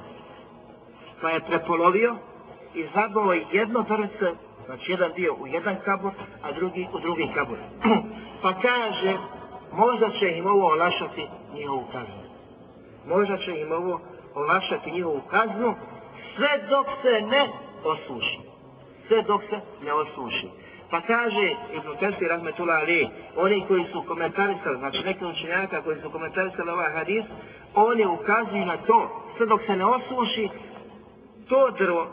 pa je prepolovio i zabao jedno prce, znači jedan dio u jedan kabur, a drugi u drugi kabur. pa kaže, možda će im ovo olašati njihovu kaznu. Možda će im ovo olašati njihovu kaznu, sve dok se ne osuši. Sve dok se ne osuši. Pa kaže Ibn Kesir Rahmetullah Ali, oni koji su komentarisali, znači neki učenjaka koji su komentarisali ovaj hadis, oni ukazuju na to, sve dok se ne osuši, to drvo,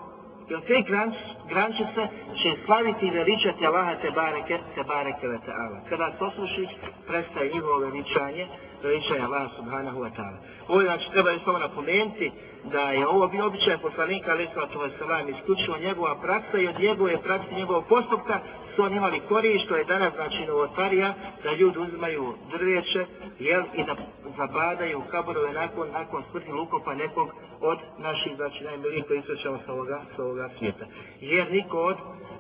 jer te granč, grančice će slaviti i veličati Allaha te bareke, te bareke ve ta'ala. Kada se osuši, prestaje njihovo veličanje, veličanje Allaha subhanahu wa ta'ala. Ovo znači treba je samo napomenuti da je ovo bio običaj poslanika ali sallatu wa sallam, isključivo njegova praksa i od njegove prakse, njegovog postupka su imali korije što je danas znači novotarija da ljudi uzmaju drveće jel, i da zabadaju kaborove nakon, nakon smrti lukopa nekog od naših znači najmilijih koji isrećamo sa ovoga, sa ovoga svijeta. Jer niko od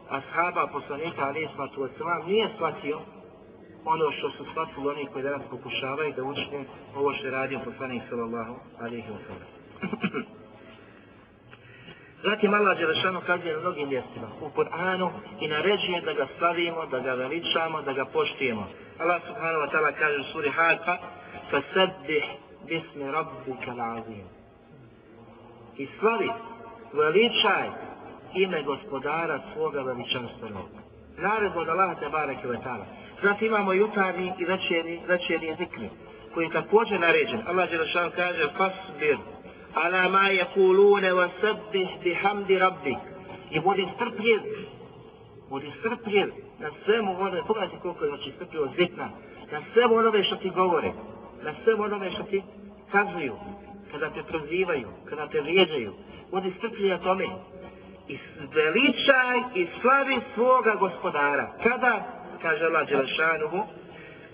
ashaba poslanika ali sallatu wa sallam nije shvatio ono što su shvatili oni koji danas pokušavaju da učine ovo što je radio poslanik sallallahu alaihi wa sallam. Zatim Allah Đelešanu kaže na mnogim mjestima u Kur'anu i naređuje da ga slavimo, da ga veličamo, da ga poštijemo. Allah subhanahu wa ta'ala kaže u suri Haka فَسَبِّحْ بِسْمِ رَبِّكَ الْعَظِيمِ I slavi, veličaj ime gospodara svoga veličanstvenog. Naredbo od Allah te bareke ve ta'ala. Zatim imamo jutarnji i večerni, večerni zikri koji je također naređen. Allah Đelešanu kaže فَسْبِرْ ala ma yakulune wa sabbih bihamdi rabbik. I budi strpljiv, budi strpljiv na svemu onome, pogledajte koliko je znači strpljivo zvitna, na svemu onome što ti govore, na svemu onome što ti kazuju, kada te prozivaju, kada te vrijeđaju, budi strpljiv na tome. I veličaj i slavi svoga gospodara. Kada, kaže Allah Đelešanuhu,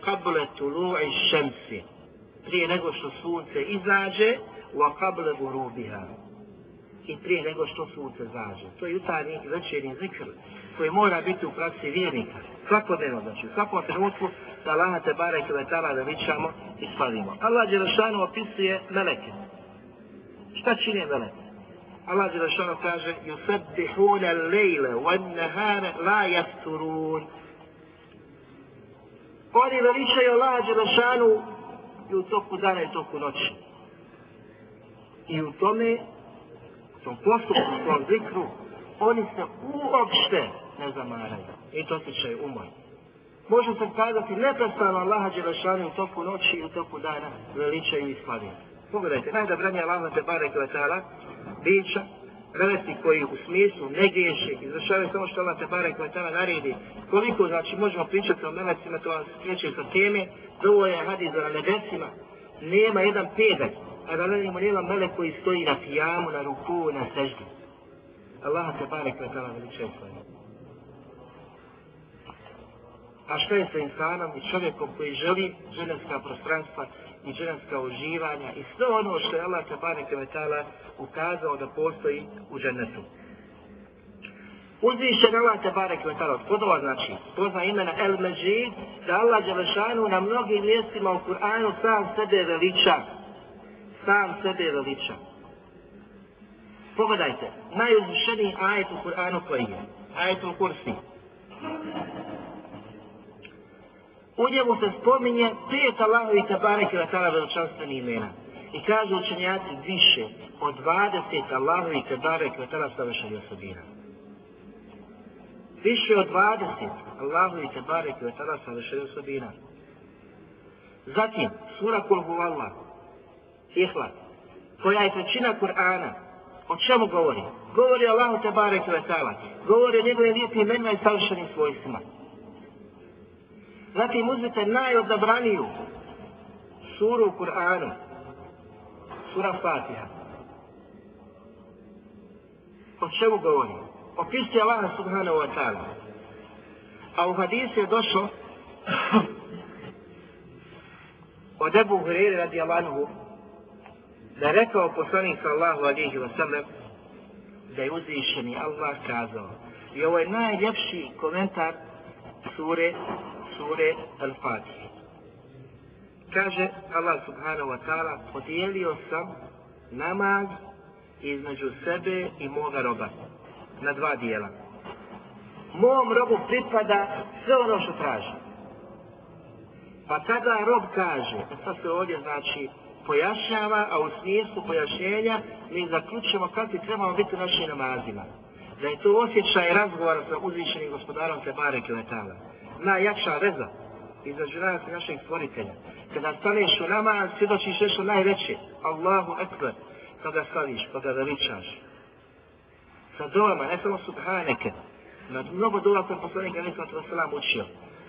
kable tulu'i šemsi, prije nego što sunce izađe, wa qabla ghurubiha i prije nego što sunce zađe. To je jutarnji i večernji zikr koji mora biti u praksi vjernika. Svakodnevno, znači, u svakom trenutku da Allah te bare i letala da vičamo i slavimo. Allah Đelešanu opisuje meleke. Šta čine meleke? Allah Đelešanu kaže yusabbihuna lejle wan nahara la yasturun. Oni veličaju Allah Đelešanu i u toku dana i u toku noći i u tome, u tom postupku, u tom zikru, oni se uopšte ne zamaraju. I to se će umoj. Može se kazati neprestano Allaha Đelešanu u toku noći i u toku dana veličaju i slaviju. Pogledajte, najdobranje Allaha te bare kvetala, bića, velesti koji u smislu ne griješe, izvršavaju samo što Allah te bare kvetala naredi. Koliko, znači, možemo pričati o melecima, to vam skreće sa teme, dovolj je hadis na nebesima, nema jedan pedalj, a da velimo nema mele koji stoji na pijamu, na ruku, na seždu. Allah te bare koje tala veliče svoje. A što je sa insanom i čovjekom koji želi ženevska prostranstva i ženevska uživanja i sve ono što je Allah te bare tala ukazao da postoji u džennetu. Uzvišen Allah te barek ve ta'ala, spodova znači, pozna imena El Međid, da Allah Đelešanu na mnogim mjestima u Kur'anu sam sebe veliča. Sam sebe veliča. Pogledajte, najuzvišeniji ajet u Kur'anu koji je? Ajet u Kursi. U njemu se spominje pet Allahovi te barek ve ta'ala veličanstveni imena. I kažu učenjaci više od 20 Allahovi te barek ve ta'ala savršenih osobina više od 20 Allahovi i Tebarek i Vatala savršenih osobina. Zatim, sura Kul Huvallah, Ihla, koja je trećina Kur'ana, o čemu govori? Govori Allahu Tebarek i Vatala, govori o njegovim lijepim imenima i savršenim svojstvima. Zatim uzmite najodabraniju suru u Kur'anu, sura Fatiha. O čemu govori? opisuje Allaha subhanahu wa ta'ala. A u hadisu je došlo od Ebu Hureyre radi Allahu da je rekao poslanik sallahu alihi wa sallam da je uzvišeni Allah kazao. I ovo je najljepši komentar sure, sure Al-Fatih. Kaže Allah subhanahu wa ta'ala, podijelio sam namaz između sebe i moga roba na dva dijela. Mom robu pripada sve ono što traži. Pa kada rob kaže, e to se ovdje znači pojašnjava, a u smislu pojašnjenja mi zaključujemo kako trebamo biti u našim namazima. Da je to osjećaj razgovora sa uzvišenim gospodarom Tebare Kiletala. Najjača veza između nas i našeg stvoritelja. Kada staneš u namaz, svjedočiš nešto najveće. Allahu Ekber. Kada staviš, kada veličaš sa dovama, ne samo subhaneke, na mnogo dova koje poslanika Ali Sallatu Veselam učio.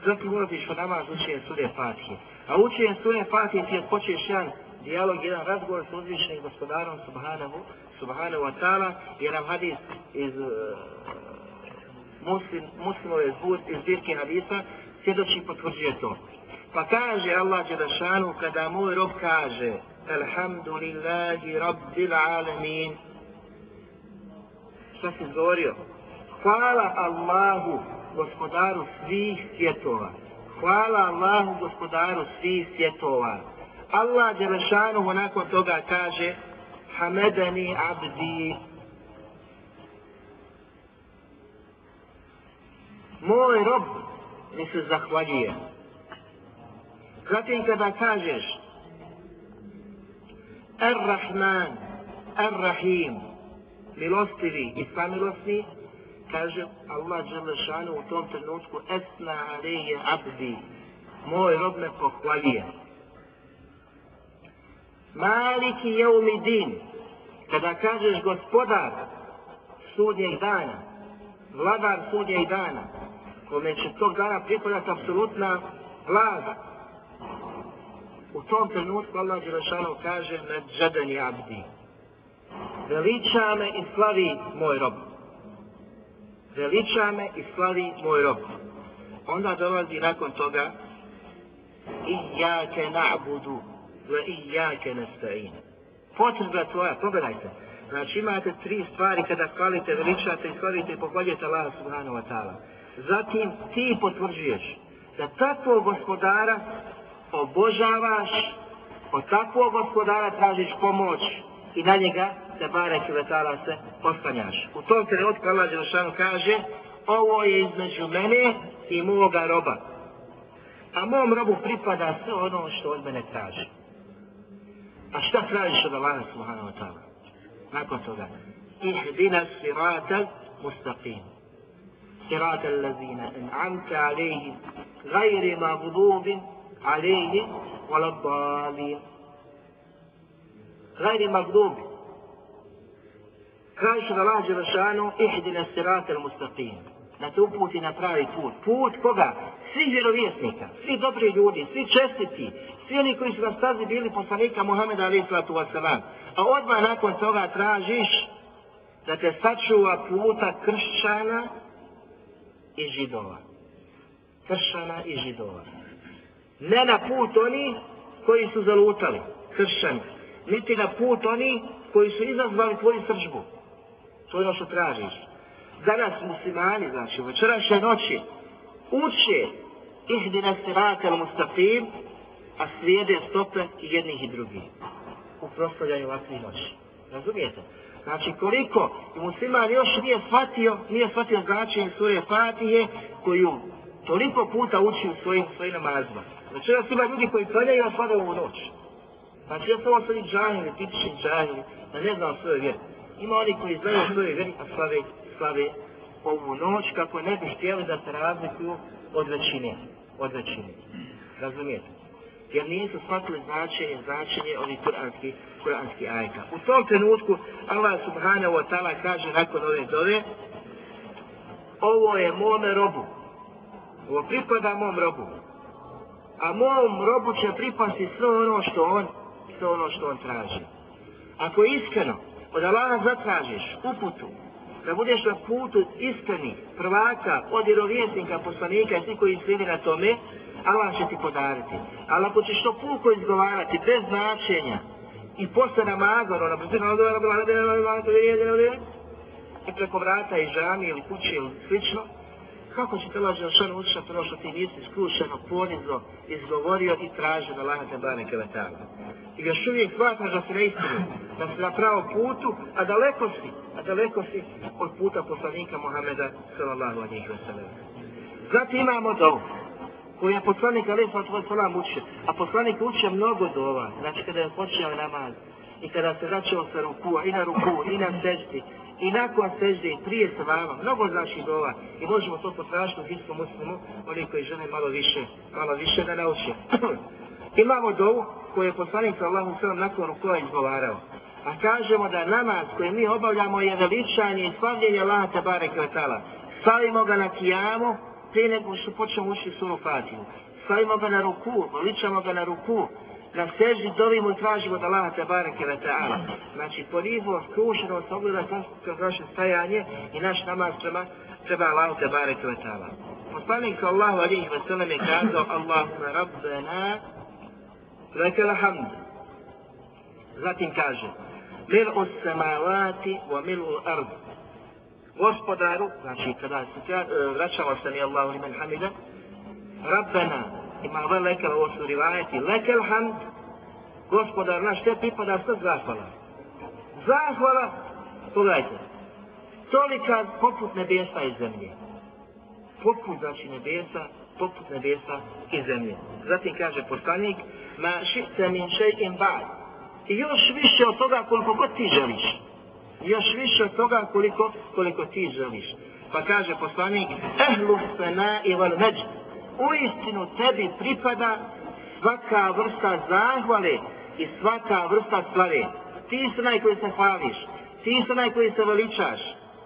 Zatim ulaziš u namaz učenje sure Fatije. A učenje sure Fatije ti odpočeš jedan dijalog, jedan razgovor sa uzvišenim gospodarom Subhanahu, Subhanahu wa ta'ala, jer nam hadis iz uh, muslim, muslimove iz zbirke hadisa, svjedoči potvrđuje to. Pa kaže Allah Đelešanu, kada moj rob kaže, Alhamdulillahi Rabbil Alamin, šta si izgovorio? Hvala Allahu, gospodaru svih svjetova. Hvala Allahu, gospodaru svih svjetova. Allah Đelešanuhu nakon toga kaže Hamedani abdi Moj rob mi se zahvaljuje. Zatim kada kažeš Ar-Rahman, Ar-Rahim, milostivi i samilosni, kaže Allah Đelešanu u tom trenutku esna alije abdi, moj rob me pohvalije. Maliki je umidin, kada kažeš gospodar sudnjeg dana, vladar sudnjeg dana, kome će tog dana pripadati apsolutna vlada, u tom trenutku Allah Đelešanu kaže med džadani abdi, veliča me i slavi moj rob. Veliča me i slavi moj rob. Onda dolazi nakon toga Iyake na'budu ve i jake nesta'in. Potreba tvoja, pogledajte. Znači imate tri stvari kada hvalite, veličate i slavite i pohvaljujete Allah subhanahu wa ta'ala. Zatim ti potvrđuješ da takvog gospodara obožavaš, od takvog gospodara tražiš pomoć i na njega se barek i vetala se oslanjaš. U tom trenutku Allah Đelšanu kaže ovo je između mene i moga roba. A mom robu pripada sve ono što od mene traži. A šta tražiš od Allaha subhanahu wa ta'ala? Nakon toga. Ihdina sirata mustaqim. Sirata allazina in'amta alejhim gajri magdubin alejhim wala dalin. Gajri magdubin kaže da lađe Želešanu, ihdi na sirat al mustaqim. Da te uputi na pravi put. Put koga? Svi vjerovjesnika, svi dobri ljudi, svi čestiti, svi oni koji su na stazi bili poslanika Muhammeda alaih sallatu wasalam. A odmah nakon toga tražiš da te sačuva puta kršćana i židova. Kršćana i židova. Ne na put oni koji su zalutali, kršćani, niti na put oni koji su izazvali tvoju sržbu to je ono što tražiš. danas muslimani, znači u večerašnje noći, uče ihdina sirata al mustaqim, a slijede stope i jednih i drugih. U proslavljanju ovakvih noći. Razumijete? Znači koliko i musliman još nije shvatio, nije shvatio značenje sure Fatihe koju toliko puta uči u svojim, svojim namazima. Znači da ima ljudi koji planjaju na svada ovu noć. Znači ja sam ovo sad i džahili, tipični džahili, da ne znam svoje vjeri. Ima oni koji znaju svoje vjeri, a slave, slave ovu noć kako ne bi htjeli da se razlikuju od većine. Od većine. Razumijete? Jer nisu shvatili značenje, značenje ovih kuranskih kuranski ajka. U tom trenutku Allah subhanahu wa ta'ala kaže nakon ove dove ovo je mome robu. Ovo pripada mom robu. A mom robu će pripasti sve ono što on sve ono što on traži. Ako iskreno od Allaha zatražiš uputu, da budeš na putu iskreni, prvaka, od vjerovjesnika, poslanika i svi koji slijedi na tome, Allah će ti podariti. Ali ako ćeš to puko izgovarati, bez značenja, i posle namaza, ono, brzina, ono, ono, ono, ono, ono, ono, ono, i preko vrata i žami ili kuće ili slično, kako će te lađe šan učinati ono što ti nisi skrušeno, ponizno izgovorio i tražio da laha te bane kevetana. I još uvijek hvataš da si na istinu, da si na pravom putu, a daleko si, a daleko si od puta poslanika Muhameda sallallahu alaihi wa sallam. Zatim imamo dovu koji je poslanik Ali Svatovo učio. A poslanik učio mnogo dova. Znači kada je počeo namaz i kada se začeo sa ruku, i na ruku, i na seždi, i nakon sežde, i prije sa vama, mnogo znači dova. I možemo to potražiti u Hiskom muslimu, oni koji žele malo više, malo više da nauče. Imamo dovu koju je poslanik sa Allahom Salam nakon rukova izgovarao. A kažemo da namaz koji mi obavljamo je veličanje i slavljenje Allaha Tabare Kvetala. Stavimo ga na kijamu, prije nego što počnemo ući suru Fatihu. Stavimo ga na ruku, veličamo ga na ruku, na seždi dovimo i tražimo da Allah te bareke ve ta'ala. Znači, ponivo, skrušeno, se ogleda kroz naše stajanje i naš namaz prema, prema Allah te bareke ve ta'ala. Poslanik Allahu alihi wa sallam je kazao Allahumma rabbena lekel hamd. Zatim kaže Mil'u samavati wa mil'u ardu gospodaru, znači kada se vraćamo se mi Allahu limen hamida, Rabbena, ima ove lekel, ovo su rivajeti, lekel hamd, gospodar naš, te pripada sve zahvala. Zahvala, pogledajte, tolika poput nebesa i zemlje. Poput, znači nebesa, poput nebesa i zemlje. Zatim kaže poslanik, ma šite min šeikin ba'd. I još više od toga koliko god ti želiš još više od toga koliko, koliko ti želiš. Pa kaže poslanik, ehlu sena i val međd u istinu tebi pripada svaka vrsta zahvale i svaka vrsta slave. Ti si onaj koji se hvališ, ti si onaj koji se veličaš.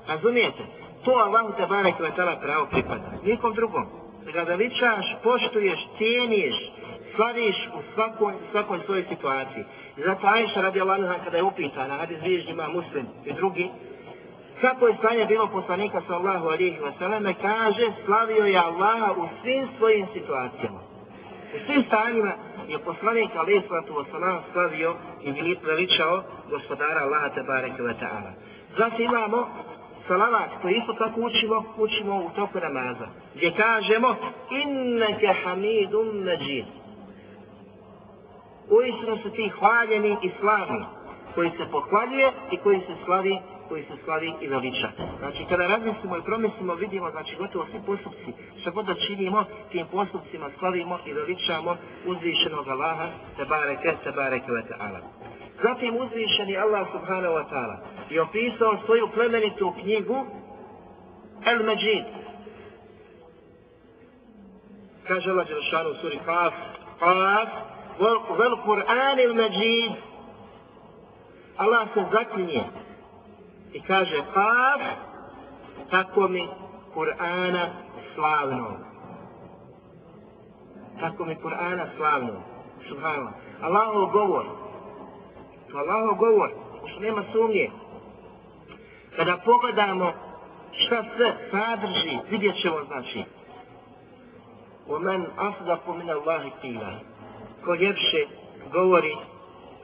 Razumijete? To Allahu te barek vetala pravo pripada. Nikom drugom. Da ga veličaš, poštuješ, cijeniš, slaviš u svakoj, svakoj svojoj situaciji. I zato Aisha radi Allah kada je upitana, hadi zviježnjima muslim i drugi, kako je stanje bilo poslanika sallahu alihi vseleme, kaže slavio je Allaha u svim svojim situacijama. U svim stanjima je poslanik alihi vseleme slavio i veličao gospodara Allaha tebareke wa ta'ala. Zato imamo salavat koji isto tako učimo, učimo u toku namaza, gdje kažemo inneke hamidun međid uistinu su ti hvaljeni i slavni, koji se pohvaljuje i koji se slavi koji se slavi i veliča. Znači, kada razmislimo i promislimo, vidimo, znači, gotovo svi postupci, što god da činimo, tim postupcima slavimo i veličamo uzvišenog Allaha, te bareke, te bareke, ve ta'ala. Zatim uzvišeni Allah subhanahu wa ta'ala je opisao svoju plemenitu knjigu El Međid. Kaže Allah Đelšanu suri Qaf, Qaf, vel Kur'an il Međid. Allah se zaklinje i kaže Kaf tako mi Kur'ana slavno tako mi Kur'ana slavno subhanallah Allahov govor to Allahov govor što nema sumnje kada pogledamo šta sve sadrži vidjet ćemo znači ومن أصدق من الله قيلا ko ljepše govori,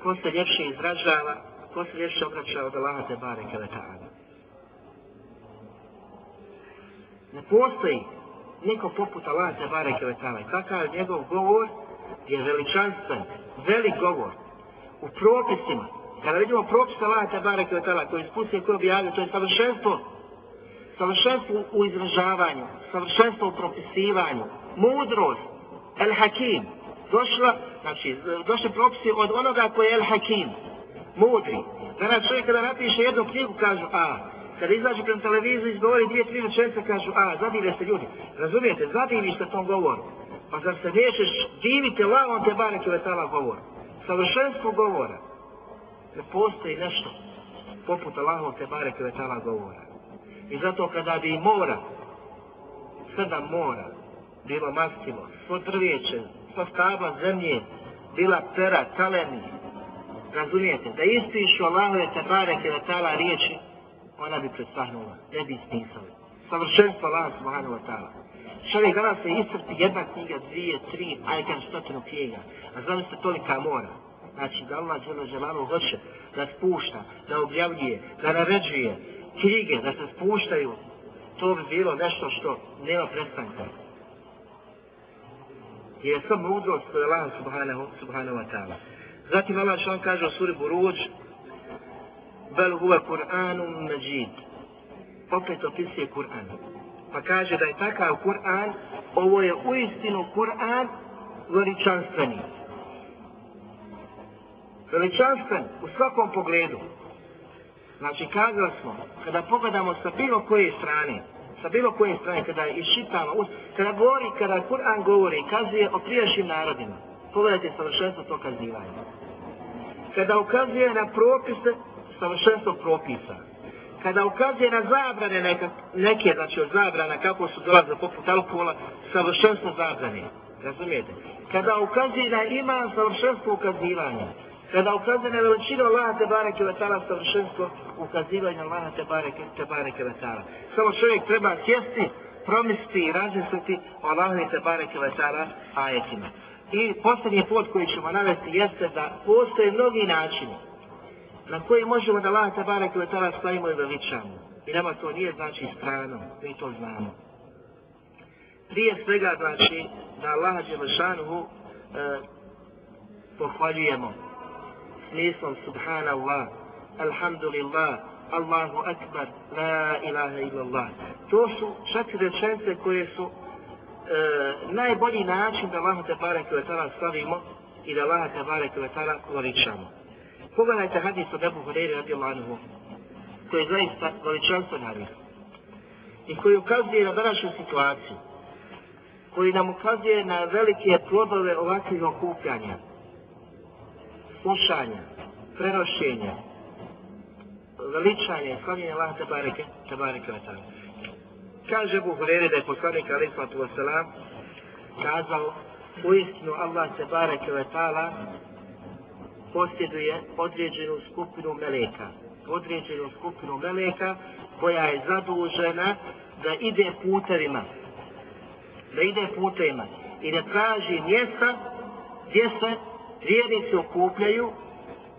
ko se ljepše izražava, ko se ljepše obraća od Allaha te bare kada ta'ala. Ne postoji niko poput Allaha te bareke ve taala. Kakav njegov govor je veličanstven, velik govor u propisima. Kada vidimo propis Allaha te bareke ve taala koji spustio koji objavio, to je savršenstvo. Savršenstvo u izražavanju, savršenstvo u propisivanju, mudrost, el hakim. Došla, znači, došli propisi od onoga koji je el hakim, mudri. Danas čovjek kada napiše jednu knjigu kažu, a, kada izađe prema televiziju i izgovori dvije, tri rečenice, kažu, a, zadire se ljudi. Razumijete, zadiviš se tom govoru. Pa zar se nećeš divite lavom te bareke letala govor. Savršenstvo govora. Ne postoji nešto poput Allahom te bareke letala govora. I zato kada bi mora, sada mora, bilo mastilo, svo drvijeće, sva stabla zemlje, bila pera, kaleni, razumijete, da ispišu Allahove te bareke letala riječi, ona bi predstahnula, ne bi smisali. Savršenstvo Allah subhanahu wa ta'ala. Čovjek danas se iscrti jedna knjiga, dvije, tri, a je stotinu knjiga. A znam se tolika mora. Znači da Allah žele želano hoće da spušta, da objavljuje, da naređuje knjige, da se spuštaju. To bi bilo nešto što nema prestanka. Jer je sve mudrost koja je Allah subhanahu, subhanahu wa ta'ala. Zatim Allah što kaže u suri Buruđ, bel huve Kur'anum međid. Opet opisuje Kur'an. Pa kaže da je takav Kur'an, ovo je uistinu Kur'an veličanstveni. Veličanstven u svakom pogledu. Znači, kazali smo, kada pogledamo sa bilo koje strane, sa bilo koje strane, kada je išitamo, kada govori, kada Kur'an govori, kazuje o prijašnjim narodima, pogledajte savršenstvo to kazivanje. Kada ukazuje na propise, savršenstvo propisa. Kada ukazuje na zabrane neka, neke, znači od zabrana, kako su dolaze poput alkohola, savršenstvo zabrane. Razumijete? Kada ukazuje na ima savršenstvo ukazivanja. Kada ukazuje na veličinu Allaha te bareke vetala savršenstvo ukazivanja Allaha te bareke, te bareke vetala. Samo čovjek treba sjesti, promisliti i razmisliti o Allaha te bareke vetala ajetima. I posljednji put koji ćemo navesti jeste da postoje mnogi načini na koji možemo da Allah tabara kvetala stavimo i veličamo. I nama to nije znači strano, mi to znamo. Prije svega znači da Allaha Đelešanuhu e, pohvaljujemo smislom Subhanallah, Alhamdulillah, Allahu Akbar, La ilaha illallah. To su četiri rečence koje su E, najbolji način da Allaha Tebare Kvetala slavimo i da Allaha Tebare Kvetala veličamo. Pogledajte hadis od Ebu Hureyre radi Allahovu, koji je zaista veličanstvo narod i koji ukazuje na današnju situaciju, koji nam ukazuje na velike plodove ovakvih okupljanja, slušanja, prenošenja, veličanja i slavljenja Allah te bareke, te bareke vatala. Kaže Abu Hurere da je poslanik alaihissalatu wasalam kazao u istinu Allah se bareke vatala posjeduje određenu skupinu meleka. Određenu skupinu meleka koja je zadužena da ide putevima. Da ide putevima i da traži mjesta gdje se vjernici okupljaju,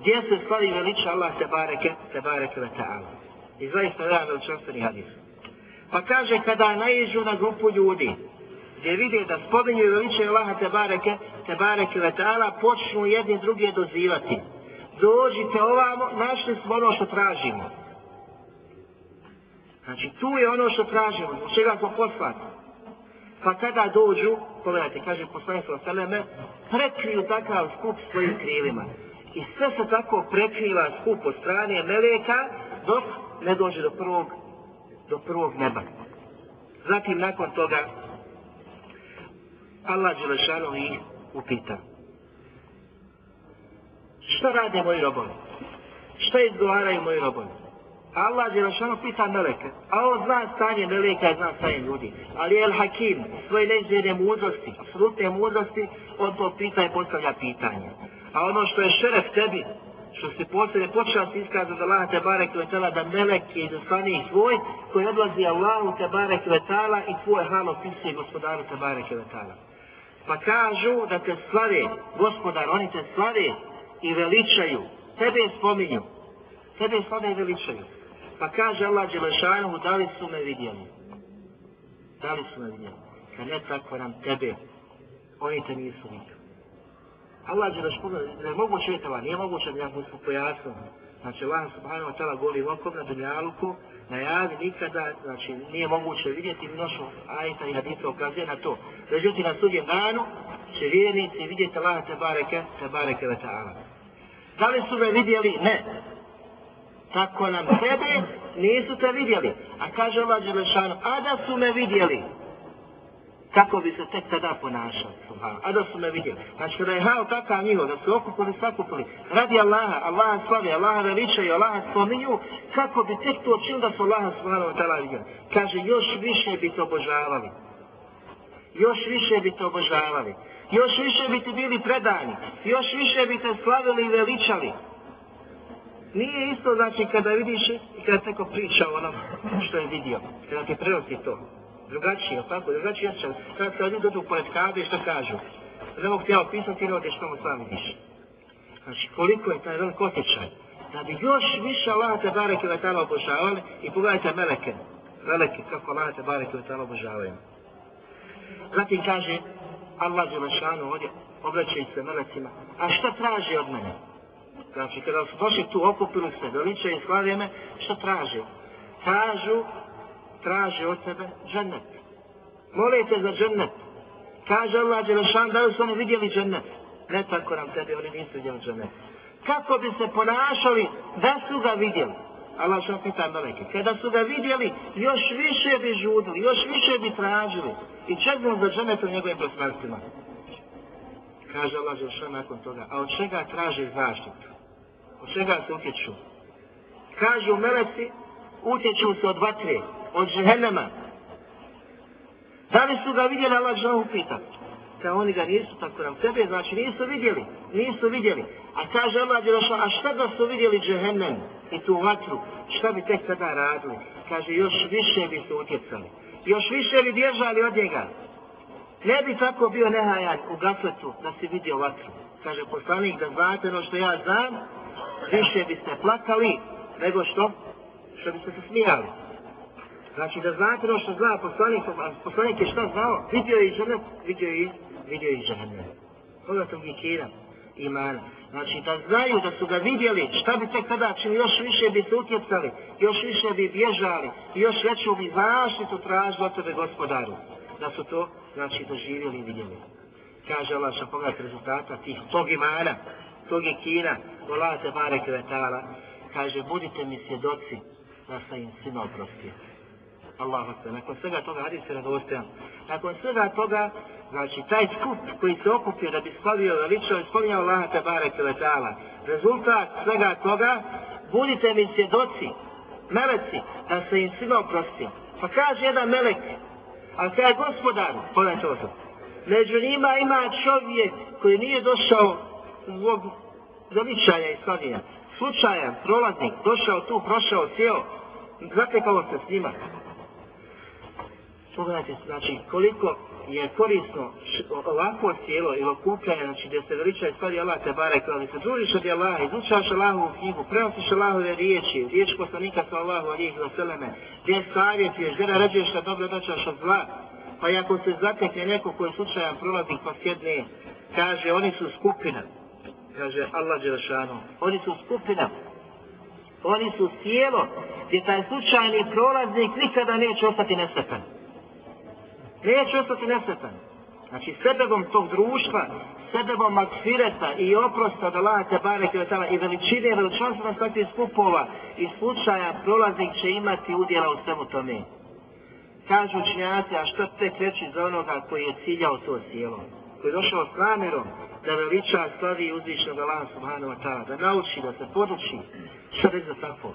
gdje se slavi veliča Allah te bareke, te bareke ve ta'ala. I zaista je jedan veličanstveni hadis. Pa kaže kada naiđu na grupu ljudi, gdje vide da spominju i veličaju Allaha te bareke, te bareke ve počnu jedni drugi dozivati. Dođite ovamo, našli smo ono što tražimo. Znači, tu je ono što tražimo, zbog čega smo poslati. Pa kada dođu, pogledajte, kaže poslanstvo Seleme, prekriju takav skup svojim krilima. I sve se tako prekriva skup od strane Meleka, dok ne dođe do prvog, do prvog neba. Zatim, nakon toga, Allah Đelešanu ih upita. Šta rade moji robovi? Šta izgovaraju moji robovi? Allah Đelešanu pita meleke. A on zna stanje meleka, zna stanje ljudi. Ali El Hakim, svoje neizvjene mudrosti, apsolutne mudrosti, on to pita i postavlja pitanje. A ono što je šeref tebi, što se posljedne počela iskaza za da Allah barek vetala da melek je izaslani svoj koji odlazi Allahu te barek vetala i tvoje halo pisuje gospodaru te barek vetala pa kažu da te slave, gospodar, oni te slave i veličaju, tebe spominju, tebe slave i veličaju. Pa kaže Allah Đelešanu, da li su me vidjeli? Da li su me vidjeli? Kad ne tako nam tebe, oni te nisu vidjeli. Allah je da ne je moguće vidjeti Allah, nije moguće da ja smo pojasnili. Znači, Allah subhanahu wa ta'ala goli okom na dunjaluku, na javi nikada, znači, nije moguće vidjeti mnošu ajta i hadisa ukazuje na to. Međutim, na sudjem danu će vjernici vidjeti Allah te bareke, te bareke ve ta'ala. Da li su me vidjeli? Ne. Tako nam tebe nisu te vidjeli. A kaže Allah Đelešanu, a da su me vidjeli, kako bi se tek tada ponašao. A da su me vidjeli. Znači kada je hao takav njihov, da su okupili, sakupili, radi Allaha, Allaha slavi, Allaha veličaju, Allaha spominju, kako bi tek to čili da su Allaha subhanahu wa ta'ala vidjeli. Kaže, još više bi te obožavali. Još više bi te obožavali. Još više bi ti bili predani. Još više bi te slavili i veličali. Nije isto znači kada vidiš i kada neko priča o onom što je vidio. Kada ti prenosi to drugačije, tako, drugačije sam. Kad se ljudi dođu pored kabe, što kažu? Ne mogu ti ja opisati, ne odeš tomu sam vidiš. Znači, koliko je taj velik osjećaj. Da bi još više Allah te bareke ve ta'ala obožavali i pogledajte meleke. Meleke, kako Allah te bareke ve ta'ala obožavaju. Zatim kaže, Allah je našanu ovdje, obraćaju se melecima. A šta traži od mene? Znači, kada su došli tu, okupili se, veliče i slavije šta traži? Kažu, traže od sebe džennet. Molite za džennet. Kaže Allah Đelešan, da li su oni vidjeli džennet? Ne tako nam tebi, oni nisu vidjeli džennet. Kako bi se ponašali da su ga vidjeli? Allah što pita meleke. Kada su ga vidjeli, još više bi žudili, još više bi tražili. I čeznu za džennet u njegovim prostranstvima. Kaže Allah Đelešan nakon toga. A od čega traže zaštitu? Od čega se utječu? Kažu meleci, utječu se od vatre od žehennema. Da li su ga vidjeli, Allah žena upita. Ka oni ga nisu tako nam tebe, znači nisu vidjeli, nisu vidjeli. A kaže Allah Đelešan, a šta da su vidjeli džehennem i tu vatru, šta bi tek tada radili? Kaže, još više bi se utjecali, još više bi bježali od njega. Ne bi tako bio nehajan u gafletu da si vidio vatru. Kaže poslanik da znate ono što ja znam, više biste plakali nego što, što biste se smijali. Znači da znate ono što zna poslanik, poslanik je šta znao? Vidio je i žene, vidio je i, vidio je i žene. Toga tog vikira imana. Znači da znaju da su ga vidjeli, šta bi tek tada čini, još više bi se utjecali, još više bi bježali, još veću bi zaštitu tražili od tebe gospodaru. Da su to, znači, doživjeli i vidjeli. Kaže Allah što pogledati rezultata tih, tog imana, tog ikina, volate bare kvetala, kaže, budite mi svjedoci da sam im svima oprostio. Allahu akbar. Nakon svega toga hadis je radostojan. Nakon svega toga, znači taj skup koji se okupio da bi slavio veličao i spominjao Allaha te bareke ve taala. Rezultat svega toga budite mi svjedoci, meleci, da se im svima oprostio. Pa kaže jedan melek, a kada je gospodar, pogledajte ovo Među njima ima čovjek koji nije došao zbog zavičaja i slavija. Slučajan, prolaznik, došao tu, prošao, sjeo, zatekalo se s njima pogledajte, znači, koliko je korisno ovako cijelo ili okupljanje, znači, gdje se veličaju stvari Allah te barek, ali se družiš od Allah, izučaš Allahovu knjigu, prenosiš Allahove riječi, riječ poslanika sa Allahu alijih za seleme, gdje savjetuješ, gdje narađuješ da dobro dačaš od zla, pa i ako se zatekne neko koji slučajan prolazi pa sjedne, kaže, oni su skupina, kaže Allah Đelešanu, oni su skupina, oni su tijelo, gdje taj slučajni prolaznik nikada neće ostati nesretan neće ostati nesretan. Znači, sebebom tog društva, sebebom makfireta i oprosta da Allah te barek i veličine i veličanstva takvih skupova i slučaja prolaznik će imati udjela u svemu tome. Kažu učinjaci, a što te kreći za onoga koji je ciljao to sjelo? Koji je došao s namjerom da veliča slavi uzvišnog Allah subhanahu wa ta'ala, da nauči, da se poduči, što reći za tako,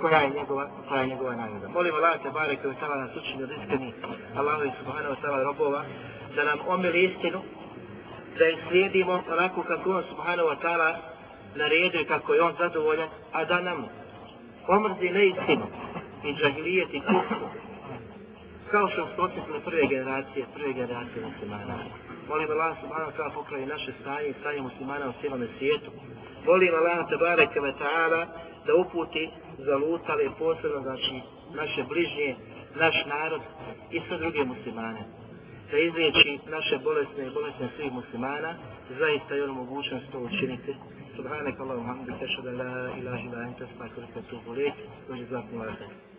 koja je njegova, koja je njegova nagrada. Molim Allah te bare koji stava nas učinio od iskreni Allah subhanahu wa ta'ala robova, da nam omili istinu, da je slijedimo onako kako on subhanahu wa ta'ala naredio kako je on zadovoljan, a da nam omrzi neistinu i džahilijet i kufru, kao što su osjetili prve generacije, prve generacije muslimana. Molim Allah subhanahu ta'ala popravi naše stanje i stanje muslimana u cijelome svijetu. Molim Allah te bareke ve ta'ala da uputi zalutale posebno znači naše bližnje naš narod i sve druge muslimane. Da izliječi naše bolesne i bolesne svih muslimana, zaista je ono mogućnost to učiniti. Subhanak Allahum hamdu, tešadu la ilaha ila enta, stakvrika tu volik, dođe zlatni vazak.